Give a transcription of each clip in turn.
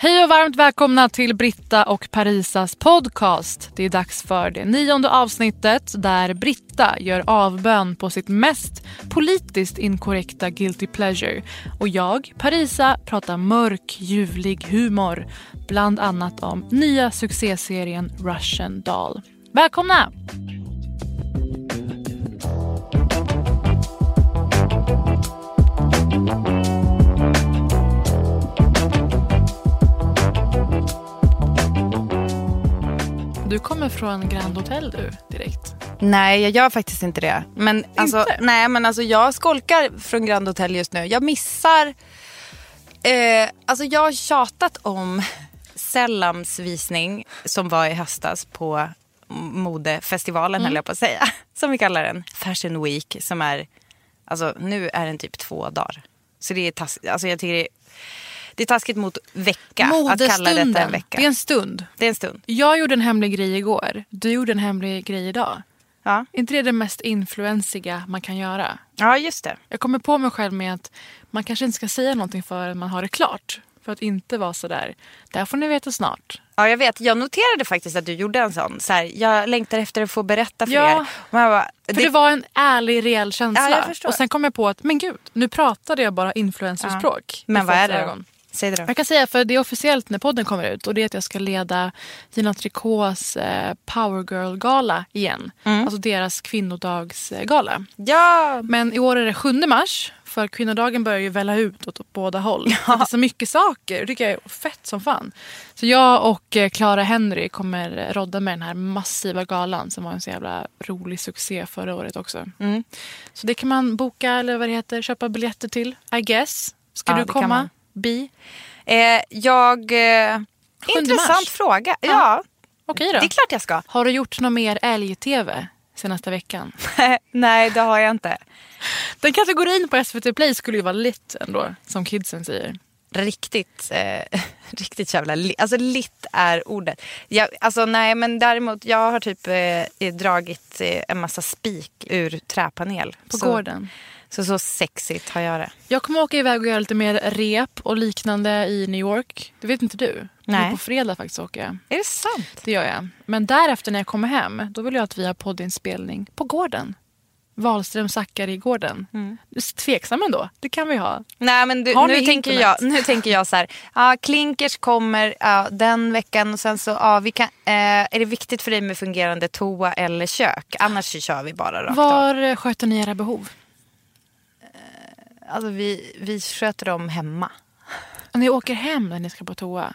Hej och varmt välkomna till Britta och Parisas podcast. Det är dags för det nionde avsnittet där Britta gör avbön på sitt mest politiskt inkorrekta guilty pleasure. Och jag, Parisa, pratar mörk, ljuvlig humor. Bland annat om nya succéserien Russian Doll. Välkomna! Du kommer från Grand Hotel du, direkt. Nej, jag gör faktiskt inte det. Men alltså, Inte? nej, men alltså jag skolkar från Grand Hotel just nu. Jag missar... Eh, alltså jag har tjatat om Sellams visning som var i höstas på modefestivalen höll jag på att säga. Som vi kallar den. Fashion Week som är... Alltså nu är den typ två dagar. Så det är taskigt. Alltså jag tycker det är, det är taskigt mot vecka att kalla detta en Modestunden. vecka. Det är en stund. Det är en stund. Jag gjorde en hemlig grej igår. Du gjorde en hemlig grej idag. Ja, Är inte det det mest influensiga man kan göra? ja just det. Jag kommer på mig själv med att man kanske inte ska säga någonting förrän man har det klart. För att inte vara sådär, det här får ni veta snart. Ja, jag vet. Jag noterade faktiskt att du gjorde en sån. Så här, jag längtar efter att få berätta för Ja. er. Bara, För det... var en ärlig, reell känsla. Ja, och sen kom jag på att, men gud, nu pratade jag bara influencerspråk. Men i vad är det ögon. Säg det då. Jag kan säga, för det är officiellt när podden kommer ut och det är att jag ska leda Gina Tricots eh, Power Girl-gala igen. Mm. Alltså deras kvinnodagsgala. Ja, Men i år är det 7 mars. För kvinnodagen börjar ju välla ut åt båda håll. För Det är så mycket saker. Det tycker jag är fett som fan. Så jag och eh, Clara Henry kommer rodda med den här massiva galan som var en så jävla rolig succé förra året också. Mm. Så det kan man boka eller vad det heter, köpa biljetter till. I guess. Ska Ja, du komma? Bi? eh, jag... Eh, intressant mars. fråga. Ja, Okej då. det är klart jag ska. Har du gjort något mer älg-tv senaste veckan? Nej, det har jag inte. Den kategorin på SVT Play skulle ju vara lit ändå, som kidsen säger. Riktigt, eh, riktigt jävla li- Alltså litt är ordet. Jag, alltså nej, men däremot jag har typ eh, dragit eh, en massa spik ur träpanel. På så, gården. Så så sexigt har jag det. Jag kommer åka iväg och göra lite mer rep och liknande i New York. Det vet inte du? Nej. På fredag faktiskt åker jag. Är det sant? Det gör jag. Men därefter när jag kommer hem, då vill jag att vi har poddinspelning på gården. Wahlström Zackari-gården. Mm. Tveksam ändå. Det kan vi ha. Nej men du, nu, tänker internet? jag, nu tänker jag så här. Ja, Klinkers kommer ja, den veckan och sen så ja, vi kan, eh, är det viktigt för dig med fungerande toa eller kök? Annars kör vi bara rakt av. Var eh, sköter ni era behov? Alltså vi, vi sköter dem hemma. Och ni åker hem när ni ska på toa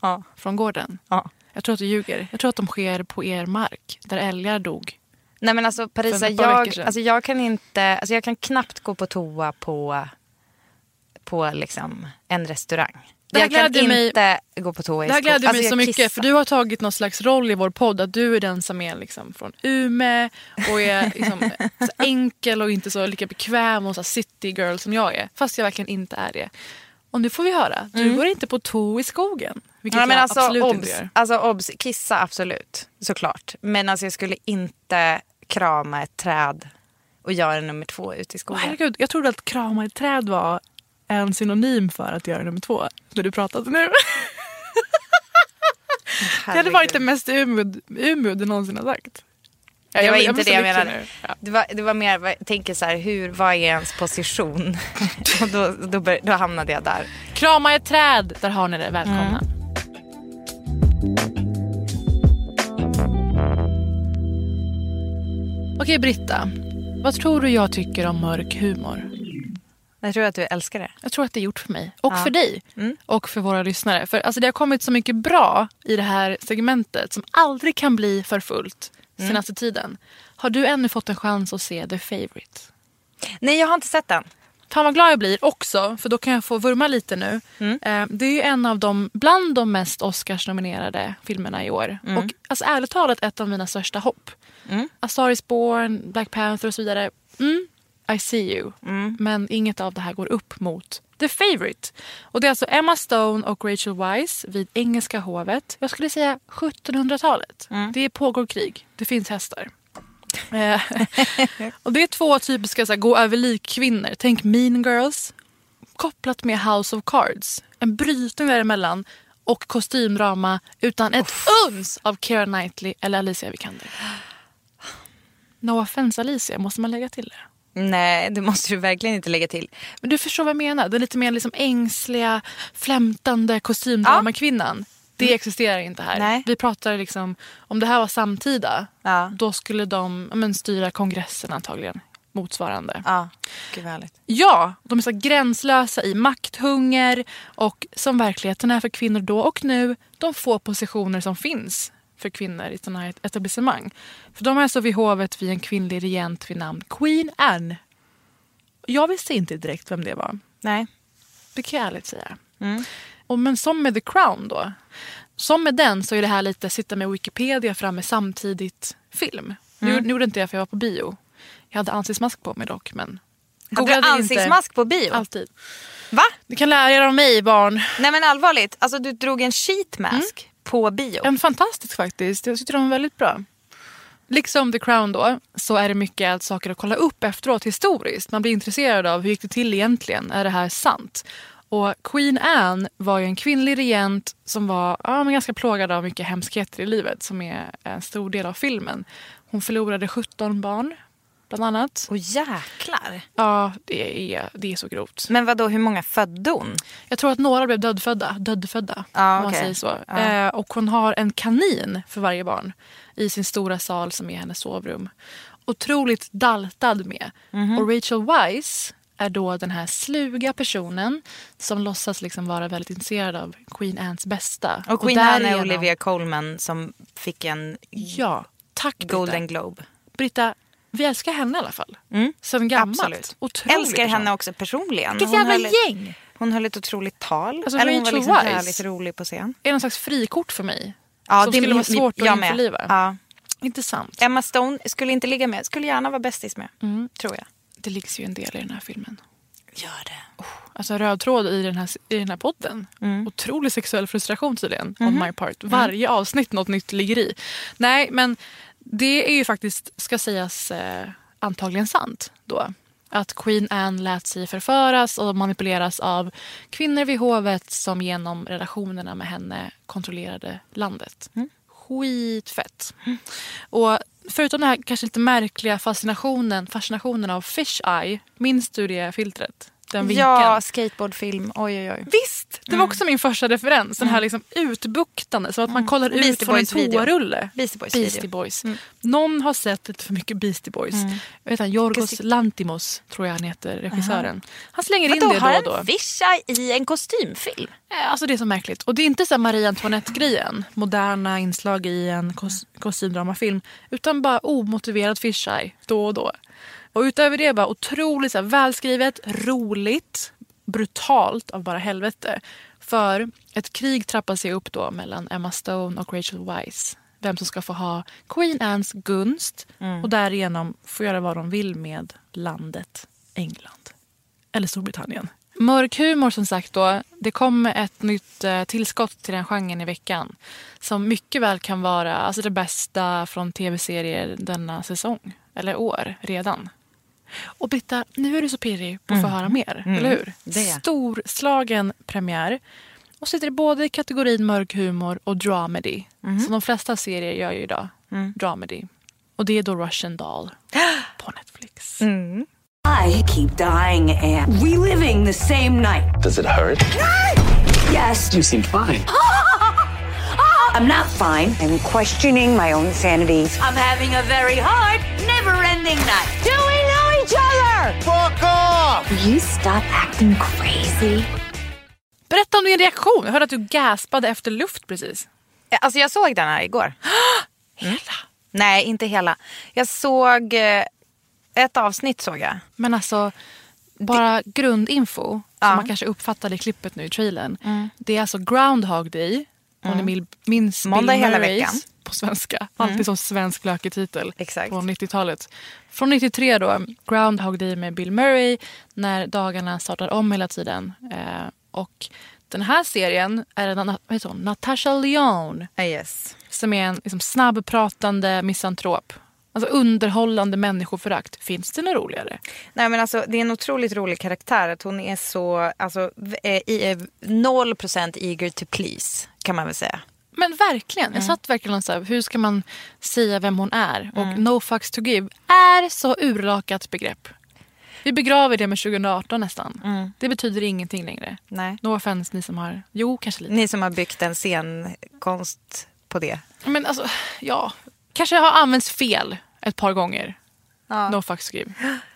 Ja. från gården? ja. Jag tror att du ljuger. Jag tror att de sker på er mark där älgar dog. Nej men alltså Parisa, jag, alltså, jag kan inte, alltså jag kan knappt gå på toa på, på liksom en restaurang. Det jag kan mig- inte gå på toa i Det här gläder alltså, mig så mycket kissar. för du har tagit någon slags roll i vår podd att du är den som är liksom från Ume och är liksom så enkel och inte så lika bekväm och så city girl som jag är. Fast jag verkligen inte är det. Och nu får vi höra, du går inte på to i skogen. Vilket Mm. Ja, men jag alltså, absolut obs, inte gör. alltså obs, kissa absolut, såklart. Men alltså jag skulle inte krama ett träd och göra nummer två ute i skogen. herregud, jag trodde att krama ett träd var en synonym för att göra nummer två. När du pratade nu. Det hade varit det mest Umeå du någonsin har sagt. Ja, Det var jag- inte så det jag menade. nu. Ja. Det var, det var mer, jag tänker så här, hur, vad är ens position? och då, då, bör, då hamnade jag där. Krama ett träd, där har ni det. Välkomna. Okej Britta, vad tror du jag tycker om mörk humor? Jag tror att du älskar det. Jag tror att det är gjort för mig. Och Ja. för dig. Och för våra lyssnare. För alltså, det har kommit så mycket bra i det här segmentet som aldrig kan bli för fullt senaste tiden. Har du ännu fått en chans att se The Favourite? Nej, jag har inte sett den. Fan vad glad jag blir också, för då kan jag få vurma lite nu. Eh, det är en av de, bland de mest Oscars-nominerade filmerna i år. Och alltså, ärligt talat ett av mina största hopp. A Star is Born, Black Panther och så vidare. Mm, I see you. Men inget av det här går upp mot The Favourite. Och det är alltså Emma Stone och Rachel Weisz vid engelska hovet. Jag skulle säga 1700-talet. Det pågår krig. Det finns hästar. Eh, och det är två typiska så här, gå över lik-kvinnor. Tänk Mean Girls kopplat med House of Cards. En brytning däremellan och kostymdrama utan ett uns av Keira Knightley eller Alicia Vikander. No offense Alicia, måste man lägga till det? Nej, det måste du verkligen inte lägga till. Men du förstår vad jag menar. Den lite mer liksom ängsliga, flämtande kostymdramakvinnan. Det existerar inte här. Nej. Vi pratar liksom, om det här var samtida, Ja. då skulle de ja, men, styra kongressen antagligen. Motsvarande. Ja, gud. Ja, de är så gränslösa i makthunger och som verkligheten är för kvinnor då och nu, de få positioner som finns för kvinnor i sådana här etablissemang. För de är så vid hovet vid en kvinnlig regent vid namn Queen Anne. Jag visste inte direkt vem det var. Nej. Det kan jag ärligt säga. Och men som med The Crown då. Som med den så är det här lite sitta med Wikipedia framme samtidigt film. Nu, nu gjorde inte jag för jag var på bio. Jag hade ansiktsmask på mig dock. Men Hade du inte. ansiktsmask på bio? Alltid. Va? Ni kan lära er av mig barn. Nej men allvarligt, alltså du drog en sheet mask på bio. En fantastisk faktiskt. Jag tyckte de var väldigt bra. Liksom The Crown då, så är det mycket saker att kolla upp efteråt historiskt. Man blir intresserad av hur gick det till egentligen? Är det här sant? Och Queen Anne var ju en kvinnlig regent som var ja, men ganska plågad av mycket hemskheter i livet som är en stor del av filmen. Hon förlorade 17 barn, bland annat. Åh jäklar. Ja, det är, det är så grovt. Men vad då hur många födde hon? Jag tror att några blev dödfödda, dödfödda Ja, om man säger så. Ja. Eh, och hon har en kanin för varje barn i sin stora sal som är hennes sovrum. Otroligt daltad med. Mhm. Och Rachel Weisz är då den här sluga personen som låtsas liksom vara väldigt intresserad av Queen Annes bästa. Och Queen Anne är Olivia Colman som fick en Ja, tack Britta. Golden Globe. Britta, vi älskar henne i alla fall. Sen gammalt. Mm. Absolut. Otrolig Älskar person. henne också personligen. Vilket Hon jävla höll ett- gäng! Hon höll ett otroligt tal. Alltså, Eller hon var liksom härligt rolig på scen. Är någon slags frikort för mig. Ja, som det- skulle vara svårt att jag med. införliva. Ja. Intressant. Emma Stone skulle inte ligga med. Skulle gärna vara bästis med. Tror jag. Det ligger ju en del i den här filmen. Gör det. Alltså en röd tråd i den här, i den här podden. Otrolig sexuell frustration tydligen. On my part. Varje avsnitt något nytt ligger i. Nej men det är ju faktiskt, ska sägas, eh, antagligen sant då. Att Queen Anne lät sig förföras och manipuleras av kvinnor vid hovet som genom relationerna med henne kontrollerade landet. Skitfett. Och förutom den här kanske lite märkliga fascinationen, fascinationen av fish eye, minns du det filtret? Den vinkeln? Ja, skateboardfilm. Oj, oj, oj. Visst! Det var också min första referens. Den här liksom utbuktande, så att man kollar ut Beastie från en Boys video. toarulle. Beastie Boys Beastie. Boys. Någon har sett lite för mycket Beastie Boys. Vet inte, Jorgos Kasi- Lantimos tror jag han heter, regissören. Han slänger in det då har och då. en fisha i en kostymfilm? Eh, Alltså det är så märkligt. Och det är inte så Marie Antoinette-grejen. Moderna inslag i en kos- kostymdramafilm. Utan bara omotiverad fisheye då och då. Och utöver det bara otroligt så här, välskrivet, roligt, brutalt av bara helvete. För ett krig trappar sig upp då mellan Emma Stone och Rachel Weisz. Vem som ska få ha Queen Annes gunst och därigenom få göra vad de vill med landet England. Eller Storbritannien. Mörk humor som sagt då. Det kom ett nytt eh, tillskott till den genren i veckan. Som mycket väl kan vara alltså det bästa från tv-serier denna säsong. Eller år redan. Och Britta, nu är du så pirrig på att få höra mer. Eller hur? det. Storslagen premiär. Och sitter både i kategorin mörk humor och dramedy. Som de flesta serier gör ju idag. Dramedy. Och det är då Russian Doll på Netflix. I keep dying and reliving the same night. Does it hurt? Yes, You seem fine. I'm not fine. I'm questioning my own sanity. I'm having a very hard, never-ending night. Do other? Fuck off! Will you stop acting crazy? Berätta om din reaktion. Jag hörde att du gaspade efter luft precis. Alltså jag såg den här igår. Hela. Nej, inte hela. Jag såg eh, ett avsnitt såg jag. Men alltså, bara grundinfo som Ja. Mm. man kanske uppfattade i klippet nu i trailern. Det är alltså Groundhog Day. Om ni vill- minns Måndag Bill hela Murrays veckan. Mm. på svenska. Alltid som svensk lökig titel Exakt. på 90-talet. Från 93 då, Groundhog Day med Bill Murray. När dagarna startar om hela tiden. Eh, och den här serien är en, vad heter hon? Natasha Lyonne. yes. Som är en liksom, snabbpratande misantrop. Alltså underhållande människoförakt. Finns det något roligare? Nej men alltså det är en otroligt rolig karaktär. Att hon är så, alltså eh, i, eh, 0% eager to please kan man väl säga. Men verkligen. Jag satt verkligen och så här, hur ska man säga vem hon är? Och no fucks to give är så urlakat begrepp. Vi begraver det med 2018 nästan. Det betyder ingenting längre. Nej. No offense ni som har, jo kanske lite. Ni som har byggt en scenkonst på det. Men alltså, ja. Kanske har använts fel ett par gånger. Ja. No fucks to give.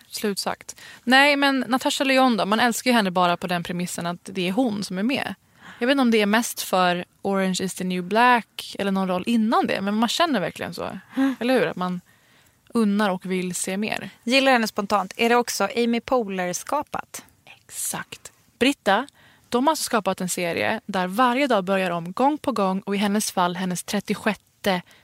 Slutsagt. Nej men Natasha Lyonne då, man älskar ju henne bara på den premissen att det är hon som är med. Jag vet inte om det är mest för Orange is the new black eller någon roll innan det. Men man känner verkligen så. Eller hur? Att man unnar och vill se mer. Gillar henne spontant. Är det också Amy Poehler-skapat? Exakt. Britta, de har alltså skapat en serie där varje dag börjar om gång på gång och i hennes fall hennes 36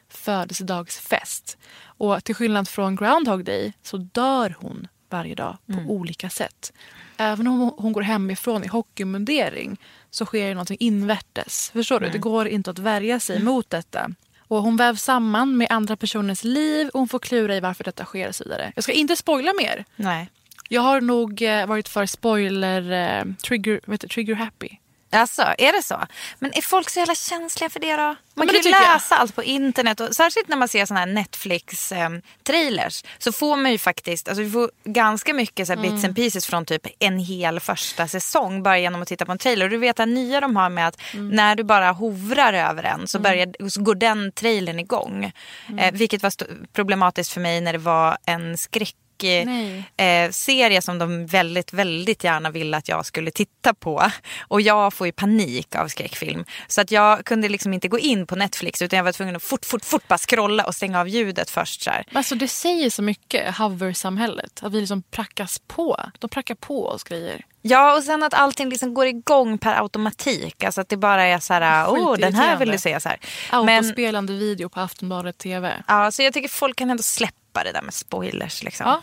födelsedagsfest. Och till skillnad från Groundhog Day så dör hon varje dag på olika sätt. Även om hon- går hemifrån i hockeymundering så sker det någonting invärtes. Förstår du? Det går inte att värja sig mot detta. Och Hon vävs samman med andra personers liv och hon får klura i varför detta sker och så vidare. Jag ska inte spoila mer. Nej. Jag har nog eh, varit för spoiler eh, trigger, vet du, trigger happy. Alltså, är det så? Men är folk så jävla känsliga för det då? Man men kan det ju tycker jag. läsa allt på internet. Och särskilt när man ser såna här Netflix-trailers. så får man ju faktiskt, alltså vi får ganska mycket så här bits Mm. and pieces från typ en hel första säsong. Bara genom att titta på en trailer. Och du vet att nya de har med att Mm. när du bara hovrar över den så, börjar, så går den trailern igång. Mm. Eh, vilket var problematiskt för mig när det var en skräck. Eh, serie som de väldigt, väldigt gärna ville att jag skulle titta på. Och jag får ju panik av skräckfilm. Så att jag kunde liksom inte gå in på Netflix utan jag var tvungen att fort, fort, fort bara scrolla och stänga av ljudet först. Så här. Alltså det säger så mycket, hover-samhället. Att vi liksom prackas på. De prackar på oss grejer. Ja, och sen att allting liksom går igång per automatik. Alltså att det bara är så här, åh den här vill du se. Så här. Men, Autospelande video på Aftonbladet TV. ja, så jag tycker folk kan ändå släppa det där med spoilers. Liksom. Ja.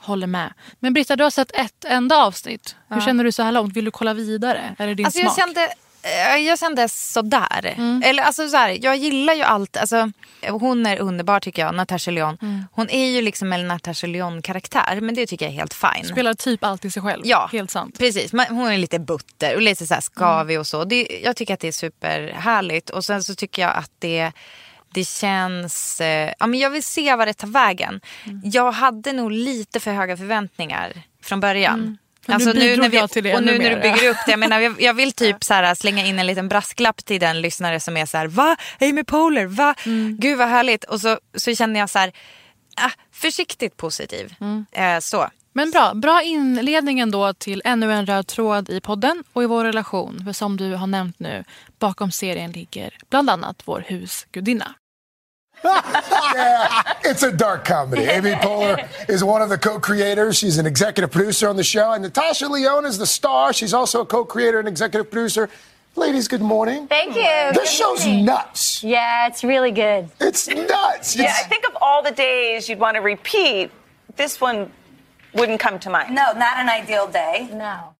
Håller med. Men Britta, du har sett ett enda avsnitt. Hur känner du så här långt? Vill du kolla vidare? Är det din Alltså jag smak? kände, eh, jag kände sådär. Eller alltså så här, jag gillar ju allt. Alltså, hon är underbar tycker jag, Natasha Lyonne. Hon är ju liksom en Natasha Lyonne-karaktär. Men det tycker jag är helt fine. Spelar typ alltid sig själv. Ja, Helt sant. Precis, hon är lite butter och lite så här skavig och så. Det, jag tycker att det är superhärligt. Och sen så tycker jag att det, det känns... Eh, ja, men jag vill se vad det tar vägen. Jag hade nog lite för höga förväntningar från början. Men nu bidrog jag till det och nu när du bygger upp det. Jag, menar, jag, jag vill typ så här, slänga in en liten brasklapp till den lyssnare som är så här, va? Amy Poehler, va? Mm. Gud vad härligt. Och så, så känner jag så här, ah, försiktigt positiv. Mm. Eh, så. Men bra, bra inledning ändå till ännu en röd tråd i podden och i vår relation. För som du har nämnt nu, bakom serien ligger bland annat vår husgudinna. It's a dark comedy. Amy Poehler is one of the co-creators. She's an executive producer on the show, and Natasha Leone is the star. She's also a co-creator and executive producer. Ladies, good morning. Thank you. This show's nuts. Yeah, it's really good. It's nuts. Yeah, It's- I think of all the days you'd want to repeat, this one wouldn't come to mind. No, not an ideal day. No.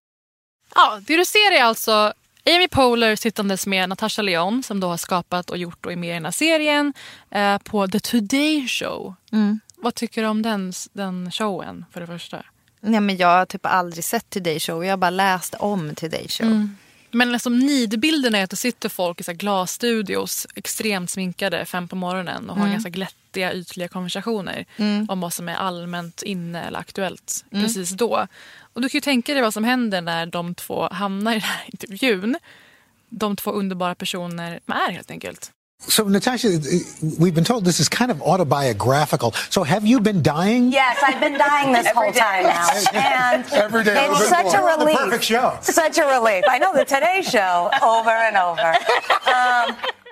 Ja, det du ser är alltså Amy Poehler sittandes med Natasha Lyonne som då har skapat och gjort och är med i den här serien eh, på The Today Show. Vad tycker du om den, den showen för det första? Nej, men jag har typ aldrig sett Today Show. Jag har bara läst om Today Show. Men liksom nidbilden är att det sitter folk i så glasstudios, extremt sminkade, fem på morgonen och har Mm. ganska glättiga, ytliga konversationer Mm. om vad som är allmänt inne eller aktuellt precis då. Och du kan ju tänka dig vad som händer när de två hamnar i den här intervjun. De två underbara personer de är helt enkelt. So, Natasha, we've been told this is kind of autobiographical. So, have you been dying? Yes, I've been dying this whole time now. And Every day, it's bit such a more. The relief. perfect show. Such a relief. I know the Today Show over and over. Um, Ja,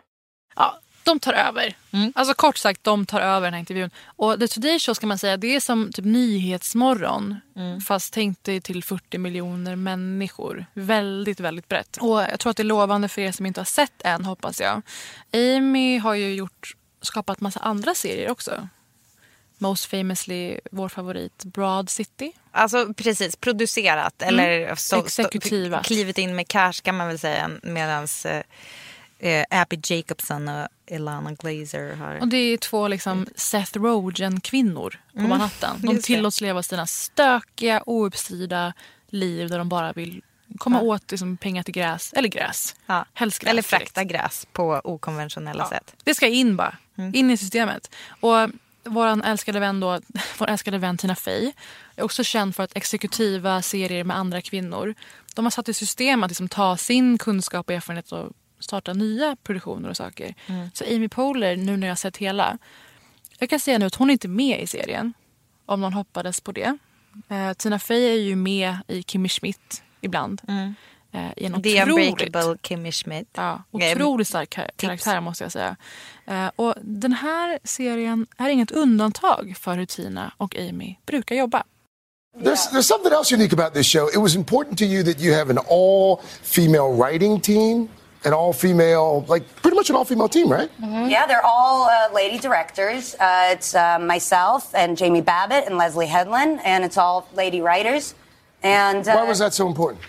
de tar över. Mm. Alltså kort sagt, de tar över den här intervjun. Och The Today Show ska man säga, det är som typ Nyhetsmorgon. Mm. Fast tänk dig till 40 miljoner människor. Väldigt, väldigt brett. Och jag tror att det är lovande för er som inte har sett än, hoppas jag. Amy har ju gjort, skapat massa andra serier också. Most famously vår favorit Broad City. Alltså precis, producerat eller så, Exekutivat. klivit in med cash kan man väl säga. Medan eh, eh, Abby Jacobson och Ilana Glazer har... Och det är två liksom Seth Rogen-kvinnor på Manhattan. De Mm. just det. tillåts leva sina stökiga, ouppstyrda liv där de bara vill komma Ja. åt liksom pengar till gräs. Eller gräs. Ja. Helst gräs Eller frakta gräs på okonventionella Ja. sätt. Det ska in bara. Mm. In i systemet. Och vår älskade vän då, vår älskade vän Tina Fey är också känd för att exekutiva serier med andra kvinnor. De har satt i system att liksom ta sin kunskap och erfarenhet och starta nya produktioner och saker. Mm. Så Amy Poehler, nu när jag har sett hela. Jag kan säga nu att hon är inte med i serien. Om någon hoppades på det. Eh, Tina Fey är ju med i Kimmy Schmidt ibland. Eh, I en The otroligt Unbreakable Kimmy Schmidt. Ja, otroligt stark kar- karaktär måste jag säga. Eh, och den här serien är inget undantag för hur Tina och Amy brukar jobba. There's, there's something else unique about this show. It was important to you that you have an all female writing team, an all female, like pretty much an all female team, right? yeah, they're all uh, lady directors. Uh, it's uh, myself and Jamie Babbitt and Leslie Headland, and it's all lady writers. And uh, Why was that so important?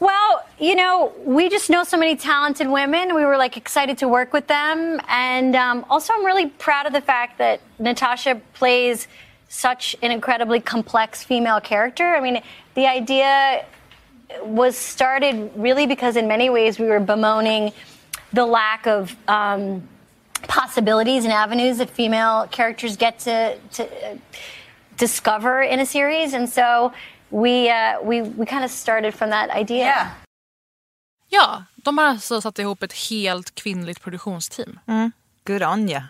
Well, you know, we just know so many talented women. We were like excited to work with them, and um, also I'm really proud of the fact that Natasha plays such an incredibly complex female character. I mean, the idea was started really because in many ways we were bemoaning the lack of um, possibilities and avenues that female characters get to, to uh, discover in a series, and so we uh, we we kind of started from that idea. yeah. Ja, de har alltså satt ihop ett helt kvinnligt produktionsteam. Good on ya.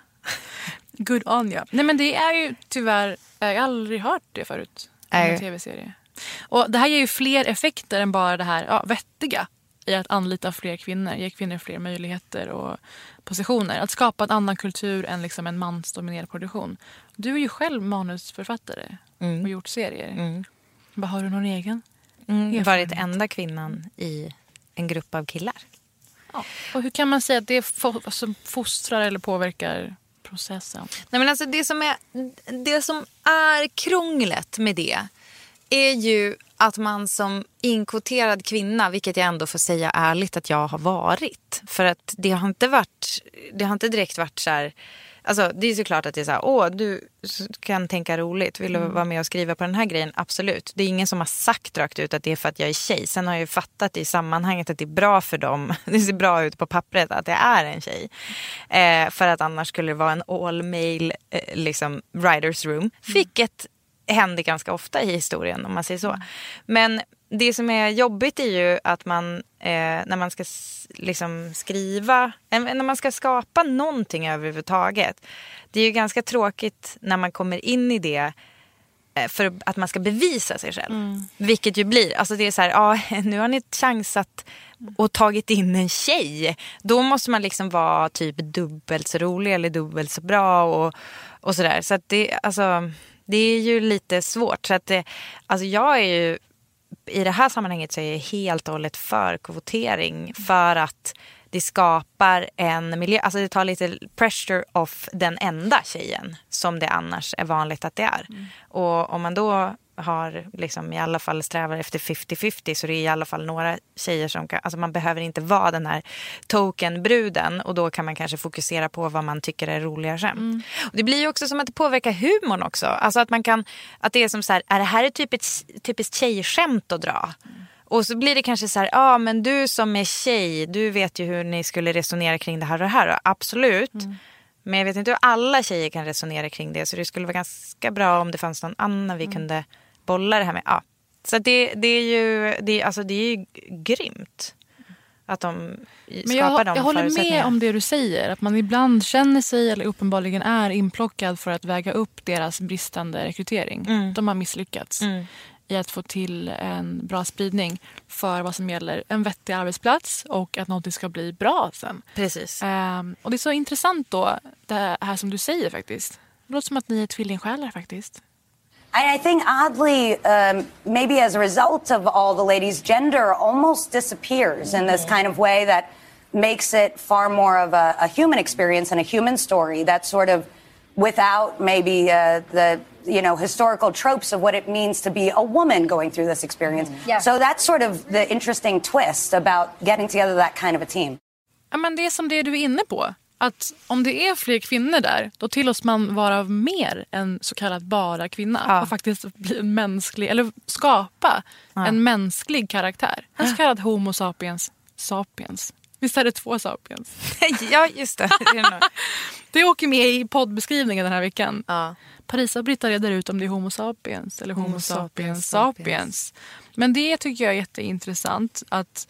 Good on ja. Nej men det är ju tyvärr, jag har aldrig hört det förut. I Nej. en tv-serie. Och det här ger ju fler effekter än bara det här ja, vettiga i att anlita fler kvinnor, ge kvinnor fler möjligheter och positioner. Att skapa en annan kultur än liksom en mansdominerad produktion. Du är ju själv manusförfattare och gjort serier. Bara, har du någon egen? Mm, varit enda kvinnan i en grupp av killar. Ja. Och hur kan man säga att det alltså, fostrar eller påverkar processen? Nej, men alltså det, som är, det som är krånglet med det är ju att man som inkvoterad kvinna, vilket jag ändå får säga ärligt att jag har varit. För att det har inte varit, det har inte direkt varit så här, alltså det är såklart att det är så här, åh du kan tänka roligt, vill du vara med och skriva på den här grejen? Absolut. Det är ingen som har sagt rakt ut att det är för att jag är tjej. Sen har jag ju fattat i sammanhanget att det är bra för dem, det ser bra ut på pappret att det är en tjej. Eh, för att annars skulle det vara en all male eh, liksom, writers room. Vilket händer ganska ofta i historien om man säger så. Men det som är jobbigt är ju att man eh, när man ska liksom skriva, när man ska skapa någonting överhuvudtaget. Det är ju ganska tråkigt när man kommer in i det eh, för att man ska bevisa sig själv. Vilket ju blir, alltså det är så här, ja nu har ni chansat och tagit in en tjej. Då måste man liksom vara typ dubbelt så rolig eller dubbelt så bra och, och sådär. Så att det, alltså, det är ju lite svårt. Så att det, alltså jag är ju, i det här sammanhanget så är jag helt och hållet för kvotering. För att det skapar en miljö, alltså det tar lite pressure off den enda tjejen som det annars är vanligt att det är. Och om man då har liksom i alla fall strävar efter 50-50 så det är i alla fall några tjejer som kan, alltså man behöver inte vara den här tokenbruden och då kan man kanske fokusera på vad man tycker är roliga skämt. Och det blir ju också som att det påverkar humorn också. Alltså att man kan, att det är som så här, är det här ett typiskt, typiskt tjejskämt att dra? Och så blir det kanske så här, ja ah, men du som är tjej, du vet ju hur ni skulle resonera kring det här och det här. Absolut. Mm. Men jag vet inte hur alla tjejer kan resonera kring det. Så det skulle vara ganska bra om det fanns någon annan vi Mm. kunde bolla det här med. Ja. Så det, det är ju det, alltså det är ju grymt. Att de Men skapar jag, de jag håller med om det du säger. Att man ibland känner sig eller uppenbarligen är inplockad för att väga upp deras bristande rekrytering. Mm. De har misslyckats Mm. i att få till en bra spridning för vad som gäller en vettig arbetsplats och att någonting ska bli bra sen. Precis. Ehm, och det är så intressant då, det här som du säger faktiskt. Det låter som att ni är tvillingsjälar faktiskt. I, I think oddly, um, maybe as a result of all the ladies, gender almost disappears in this kind of way that makes it far more of a, a human experience and a human story. That sort of without maybe uh, the you know historical tropes of what it means to be a woman going through this experience. Yeah. So that's sort of the interesting twist about getting together that kind of a team. Ja, men det är som det du är inne på. Att om det är fler kvinnor där, då tillåts man vara mer än så kallat bara kvinna. Och faktiskt bli en mänsklig, eller skapa en mänsklig karaktär. En så kallad homo sapiens sapiens. Visst är det två sapiens? ja, just det. Det åker med i poddbeskrivningen den här veckan. Ja. Parisa och Britta reder ut om det är Homo sapiens eller Homo, Homo sapiens sapiens sapiens. Men det tycker jag är jätteintressant. Att,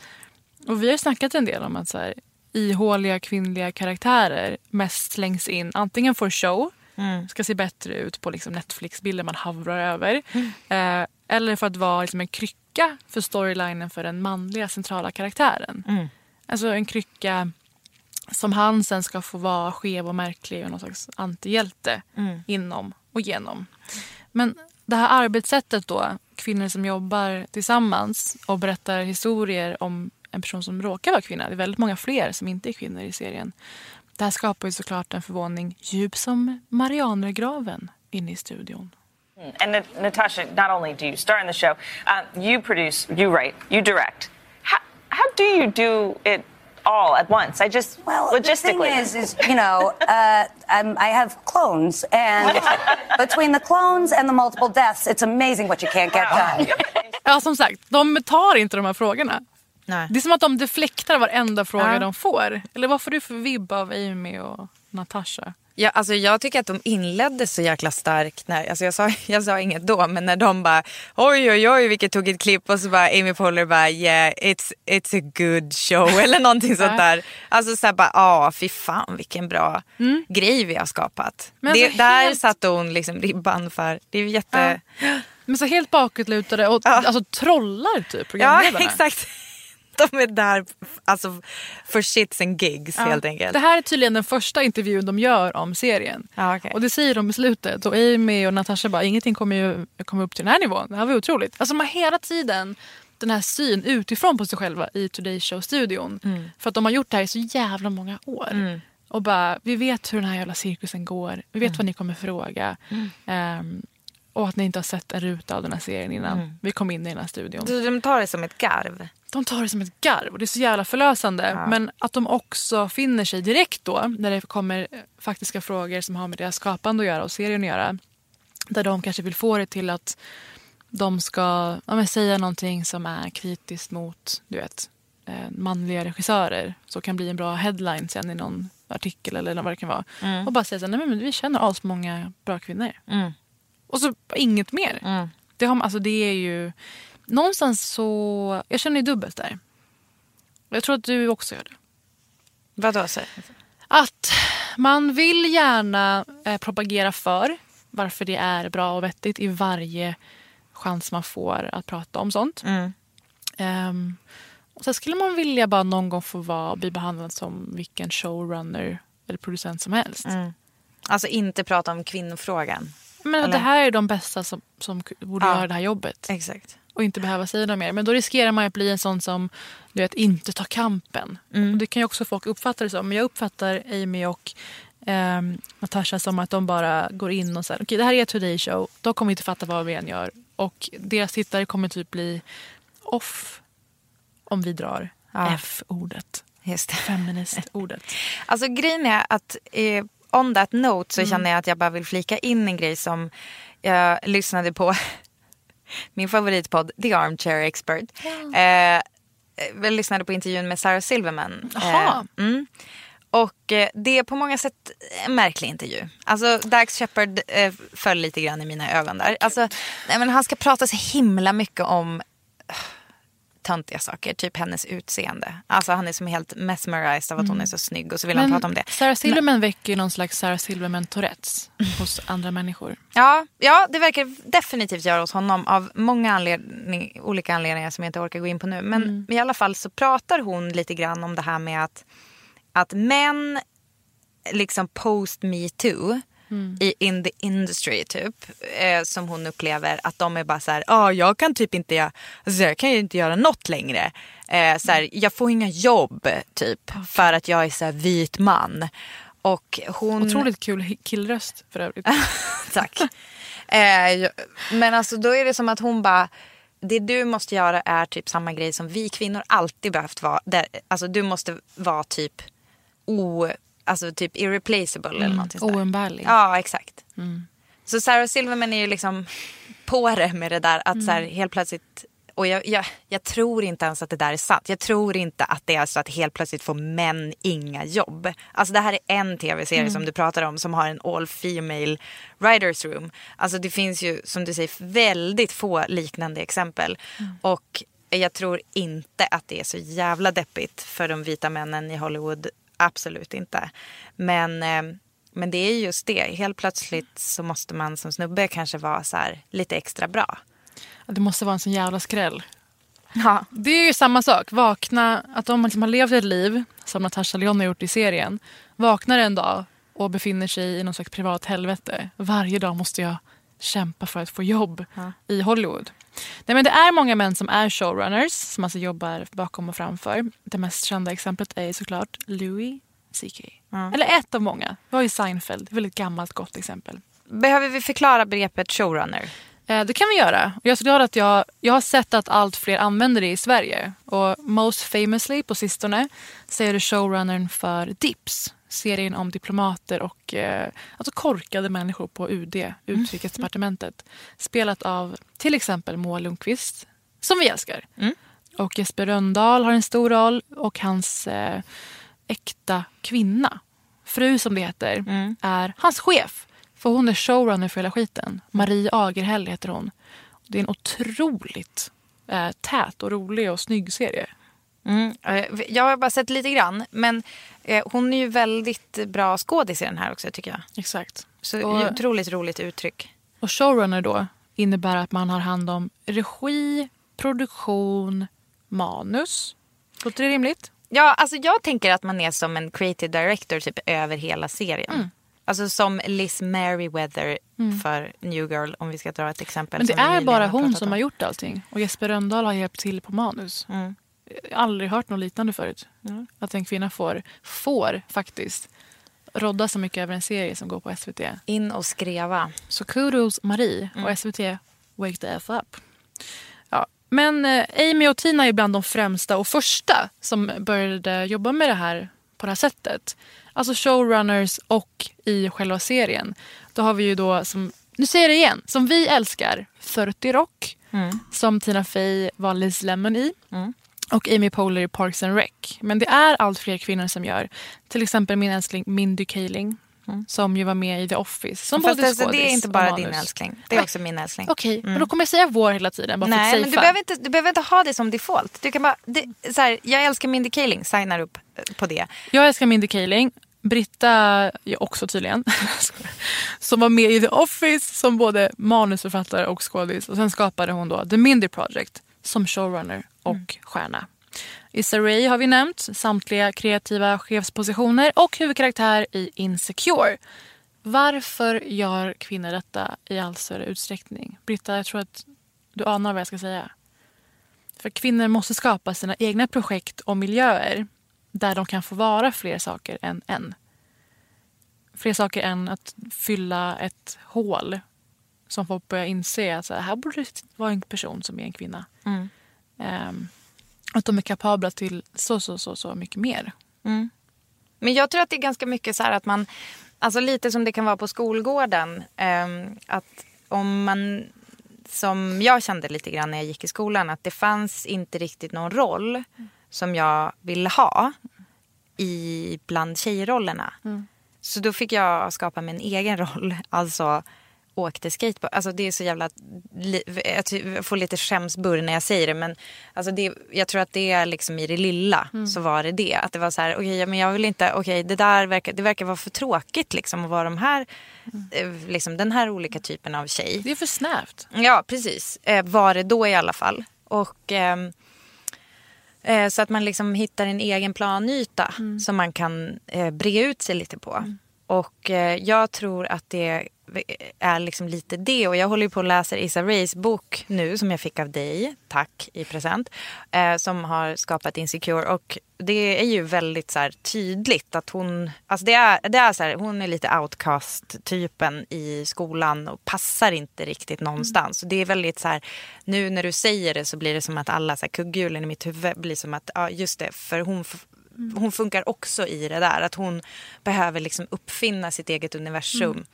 och vi har snackat en del om att så här, ihåliga kvinnliga karaktärer mest slängs in antingen för show, Mm. ska se bättre ut på liksom Netflix-bilder man havrar över. Eh, eller för att vara liksom en krycka för storylinen för den manliga centrala karaktären. Mm. Alltså en krycka som han sen ska få vara skev och märklig och någon slags antihjälte Mm. inom och genom. Men det här arbetssättet då, kvinnor som jobbar tillsammans och berättar historier om en person som råkar vara kvinna. Det är väldigt många fler som inte är kvinnor i serien. Det här skapar ju såklart en förvåning djup som Marianergraven inne i studion. And Na- Natasha, not only do you star in the show, uh, you produce, you write, you direct. How, how do you do it all at once? I just Well, logistically. the thing is, is you know, uh, I'm, I have clones, and between the clones and the multiple deaths, it's amazing what you can't get done. Ja, som sagt, de tar inte de här frågorna. Nej. Det är som att de deflektar varenda fråga Ja. de får. Eller vad får du för vibb av Amy och Natasha? Ja, alltså jag tycker att de inledde så jäkla starkt. När, alltså jag, sa, jag sa inget då, men när de bara oj oj oj vilket tog ett klipp och så bara Amy Poehler bara yeah it's, it's a good show eller någonting sånt där. Alltså så här bara ja fy fan vilken bra grej vi har skapat. Men det, alltså där helt- satte hon liksom ribban för. Det är jätte... Men så helt bakåtlutade och alltså trollar typ Ja, programledarna. exakt. De är där alltså, för shits and gigs Ja. helt enkelt. Det här är tydligen den första intervjun de gör om serien. Ja, okej. Och det säger de i slutet. Och Amy och Natasha bara, ingenting kommer ju komma upp till den här nivån. Det här var otroligt. Alltså har hela tiden den här syn utifrån på sig själva i Today Show-studion. Mm. För att de har gjort det här i så jävla många år. Och bara, vi vet hur den här jävla cirkusen går. Vi vet vad ni kommer fråga. Ehm, och att ni inte har sett en ruta av den här serien innan vi kom in i den här studion. Så De tar det som ett garv. De tar det som ett garv och det är så jävla förlösande. Men att de också finner sig direkt då när det kommer eh, faktiska frågor som har med deras skapande att göra och serien att göra. Där de kanske vill få det till att de ska ja, säga någonting som är kritiskt mot du vet, eh, manliga regissörer. Så kan bli en bra headline sen i någon artikel eller vad det kan vara. Och bara säga så här, nej men vi känner oss många bra kvinnor. Mm. Och så inget mer. Det, har, alltså det är ju... Någonstans så... Jag känner ju dubbelt där. Jag tror att du också gör det. Vadå? Så? Att man vill gärna eh, propagera för varför det är bra och vettigt i varje chans man får att prata om sånt. Mm. Ehm, och sen skulle man vilja bara någon gång få vara, bli behandlad som vilken showrunner eller producent som helst. Mm. Alltså inte prata om kvinnofrågan. Men Eller? det här är de bästa som, som borde Ja. göra det här jobbet. Exakt. och inte behöva säga något mer. Men då riskerar man att bli en sån som du vet, inte tar kampen. Mm. Och det kan ju också folk uppfatta det som. Men jag uppfattar Amy och ehm, Natasha som att de bara går in och säger okej det här är ett Today Show. De kommer inte fatta vad vi än gör. Och deras tittare kommer typ bli off om vi drar Ja. F-ordet. Feminist-ordet. Alltså grejen är att eh, on that note så Mm. känner jag att jag bara vill flika in en grej som jag lyssnade på min favoritpodd The Armchair Expert. Eh, jag lyssnade på intervjun med Sarah Silverman. Eh, mm. Och eh, det är på många sätt en märklig intervju. Alltså Dax Shepard eh, föll lite grann i mina ögon där. Alltså, nej, men han ska prata så himla mycket om eh, töntiga saker, typ hennes utseende. Alltså han är som helt mesmerized av att hon är så snygg och så vill han prata om det. Sarah Silverman väcker ju någon slags Sarah Silverman Tourettes hos andra människor. Ja, ja, det verkar definitivt göra hos honom av många anledning, olika anledningar som jag inte orkar gå in på nu. Men i alla fall så pratar hon lite grann om det här med att, att män liksom post me too i in the industry typ eh, som hon upplever att de är bara så här, ja ah, jag kan typ inte alltså, jag kan ju inte göra något längre. Eh, så här, jag får inga jobb typ för att jag är så här vit man. Och hon... Otroligt kul killröst för övrigt. Tack. Eh, men alltså då är det som att hon bara, det du måste göra är typ samma grej som vi kvinnor alltid behövt vara. Där, alltså du måste vara typ o, alltså typ irreplaceable eller någonting sånt där. Oumbärlig. Ja, exakt. Så Sarah Silverman är ju liksom på det med det där att så här, helt plötsligt och jag, jag, jag tror inte ens att det där är sant. Jag tror inte att det är så att helt plötsligt får män inga jobb. Alltså det här är en tv-serie som du pratar om som har en all female writers room. Alltså det finns ju som du säger väldigt få liknande exempel. Och jag tror inte att det är så jävla deppigt för de vita männen i Hollywood. Absolut inte. Men, eh, men det är just det. Helt plötsligt så måste man som snubbe kanske vara så här lite extra bra. Det måste vara en sån jävla skräll. Ja. Det är ju samma sak. Vakna, att om man liksom har levt ett liv som Natasha Lyonne har gjort i serien. Vaknar en dag och befinner sig i någon slags privat helvete. Varje dag måste jag kämpa för att få jobb i Hollywood. Nej, men det är många män som är showrunners som alltså jobbar bakom och framför. Det mest kända exemplet är såklart Louis CK. Eller ett av många. Vi har ju Seinfeld, ett väldigt gammalt gott exempel. Behöver vi förklara begreppet showrunner? Eh, Det kan vi göra. Och Jag är så glad att jag, jag har sett att allt fler använder det i Sverige. Och most famously på sistone så är det showrunnern för Dips. Serien om diplomater och eh, alltså korkade människor på UD, Utrikesdepartementet. Spelat av till exempel Moa Lundqvist, som vi älskar. Och Jesper Rönndahl har en stor roll och hans eh, äkta kvinna, fru som det heter, är hans chef. För hon är showrunner för hela skiten. Marie Agerhäll heter hon. Det är en otroligt eh, tät och rolig och snygg serie. Mm. eh, Jag har bara sett lite grann. Men hon är ju väldigt bra skådis i den här också tycker jag. Exakt. Så Och- otroligt roligt uttryck. Och showrunner då innebär att man har hand om regi, produktion, manus. Låter det rimligt? Ja, alltså jag tänker att man är som en creative director typ över hela serien. Mm. Alltså som Liz Merriweather för New Girl om vi ska dra ett exempel. Men det är bara hon som om. har gjort allting. Och Jesper Rönndahl har hjälpt till på manus. Mm. Aldrig hört något liknande förut. Att en kvinna får, får faktiskt rodda så mycket över en serie som går på SVT. In och skreva. Så kudos Marie Mm. och SVT Wake the F up. Ja. Men eh, Amy och Tina är bland de främsta och första som började jobba med det här på det här sättet. Alltså showrunners och i själva serien. Då har vi ju då, som, nu säger jag det igen, som vi älskar, 30 Rock. Som Tina Fey var Liz Lemon i. Och Amy Poehler i Parks and Rec. Men det är allt fler kvinnor som gör. Till exempel min älskling Mindy Kaling. Som ju var med i The Office. Som Fast både alltså, det är inte bara din älskling. Det är Nej. också min älskling. Okej, men då kommer jag säga vår hela tiden. Bara Nej, men du behöver, inte, du behöver inte ha det som default. Du kan bara, det, så här, jag älskar Mindy Kaling, signar upp eh, på det. Jag älskar Mindy Kaling. Britta ja, också tydligen. som var med i The Office som både manusförfattare och skådis. Och sen skapade hon då The Mindy Project som showrunner och Mm. stjärna. Issa Rae har vi nämnt, samtliga kreativa chefspositioner och huvudkaraktär i Insecure. Varför gör kvinnor detta i allt större utsträckning? Britta, jag tror att du anar vad jag ska säga. För kvinnor måste skapa sina egna projekt och miljöer där de kan få vara fler saker än en. Fler saker än att fylla ett hål som folk börjar inse att så här, här borde det vara en person som är en kvinna. Mm. Ehm, att de är kapabla till så, så, så, så mycket mer. Men jag tror att det är ganska mycket så här att man, alltså lite som det kan vara på skolgården, ehm, att om man som jag kände lite grann när jag gick i skolan. Att det fanns inte riktigt någon roll som jag ville ha i bland tjejrollerna. Så då fick jag skapa min egen roll. Alltså åkte skateboard. Alltså det är så jävla... Jag får lite skämsburr när jag säger det. Men alltså det, jag tror att det är liksom i det lilla så var det det. Att det var så här, okej men jag vill inte, okej det där verkar, det verkar vara för tråkigt liksom att vara de här, eh, liksom den här olika typen av tjej. Det är för snävt. Ja, precis. Eh, var det då i alla fall. Och, ehm, eh, så att man liksom hittar en egen planyta som man kan eh, bre ut sig lite på. Och eh, jag tror att det är liksom lite det. Och jag håller på att läsa Issa Rays bok nu som jag fick av dig, tack, i present. Eh, som har skapat Insecure. Och det är ju väldigt så här, tydligt att hon, alltså det är, det är så här, hon är lite outcast-typen i skolan och passar inte riktigt någonstans. Så det är väldigt så här, nu när du säger det så blir det som att alla så här, kugghjulen i mitt huvud blir som att, ja just det, för hon hon funkar också i det där. Att hon behöver liksom uppfinna sitt eget universum Mm.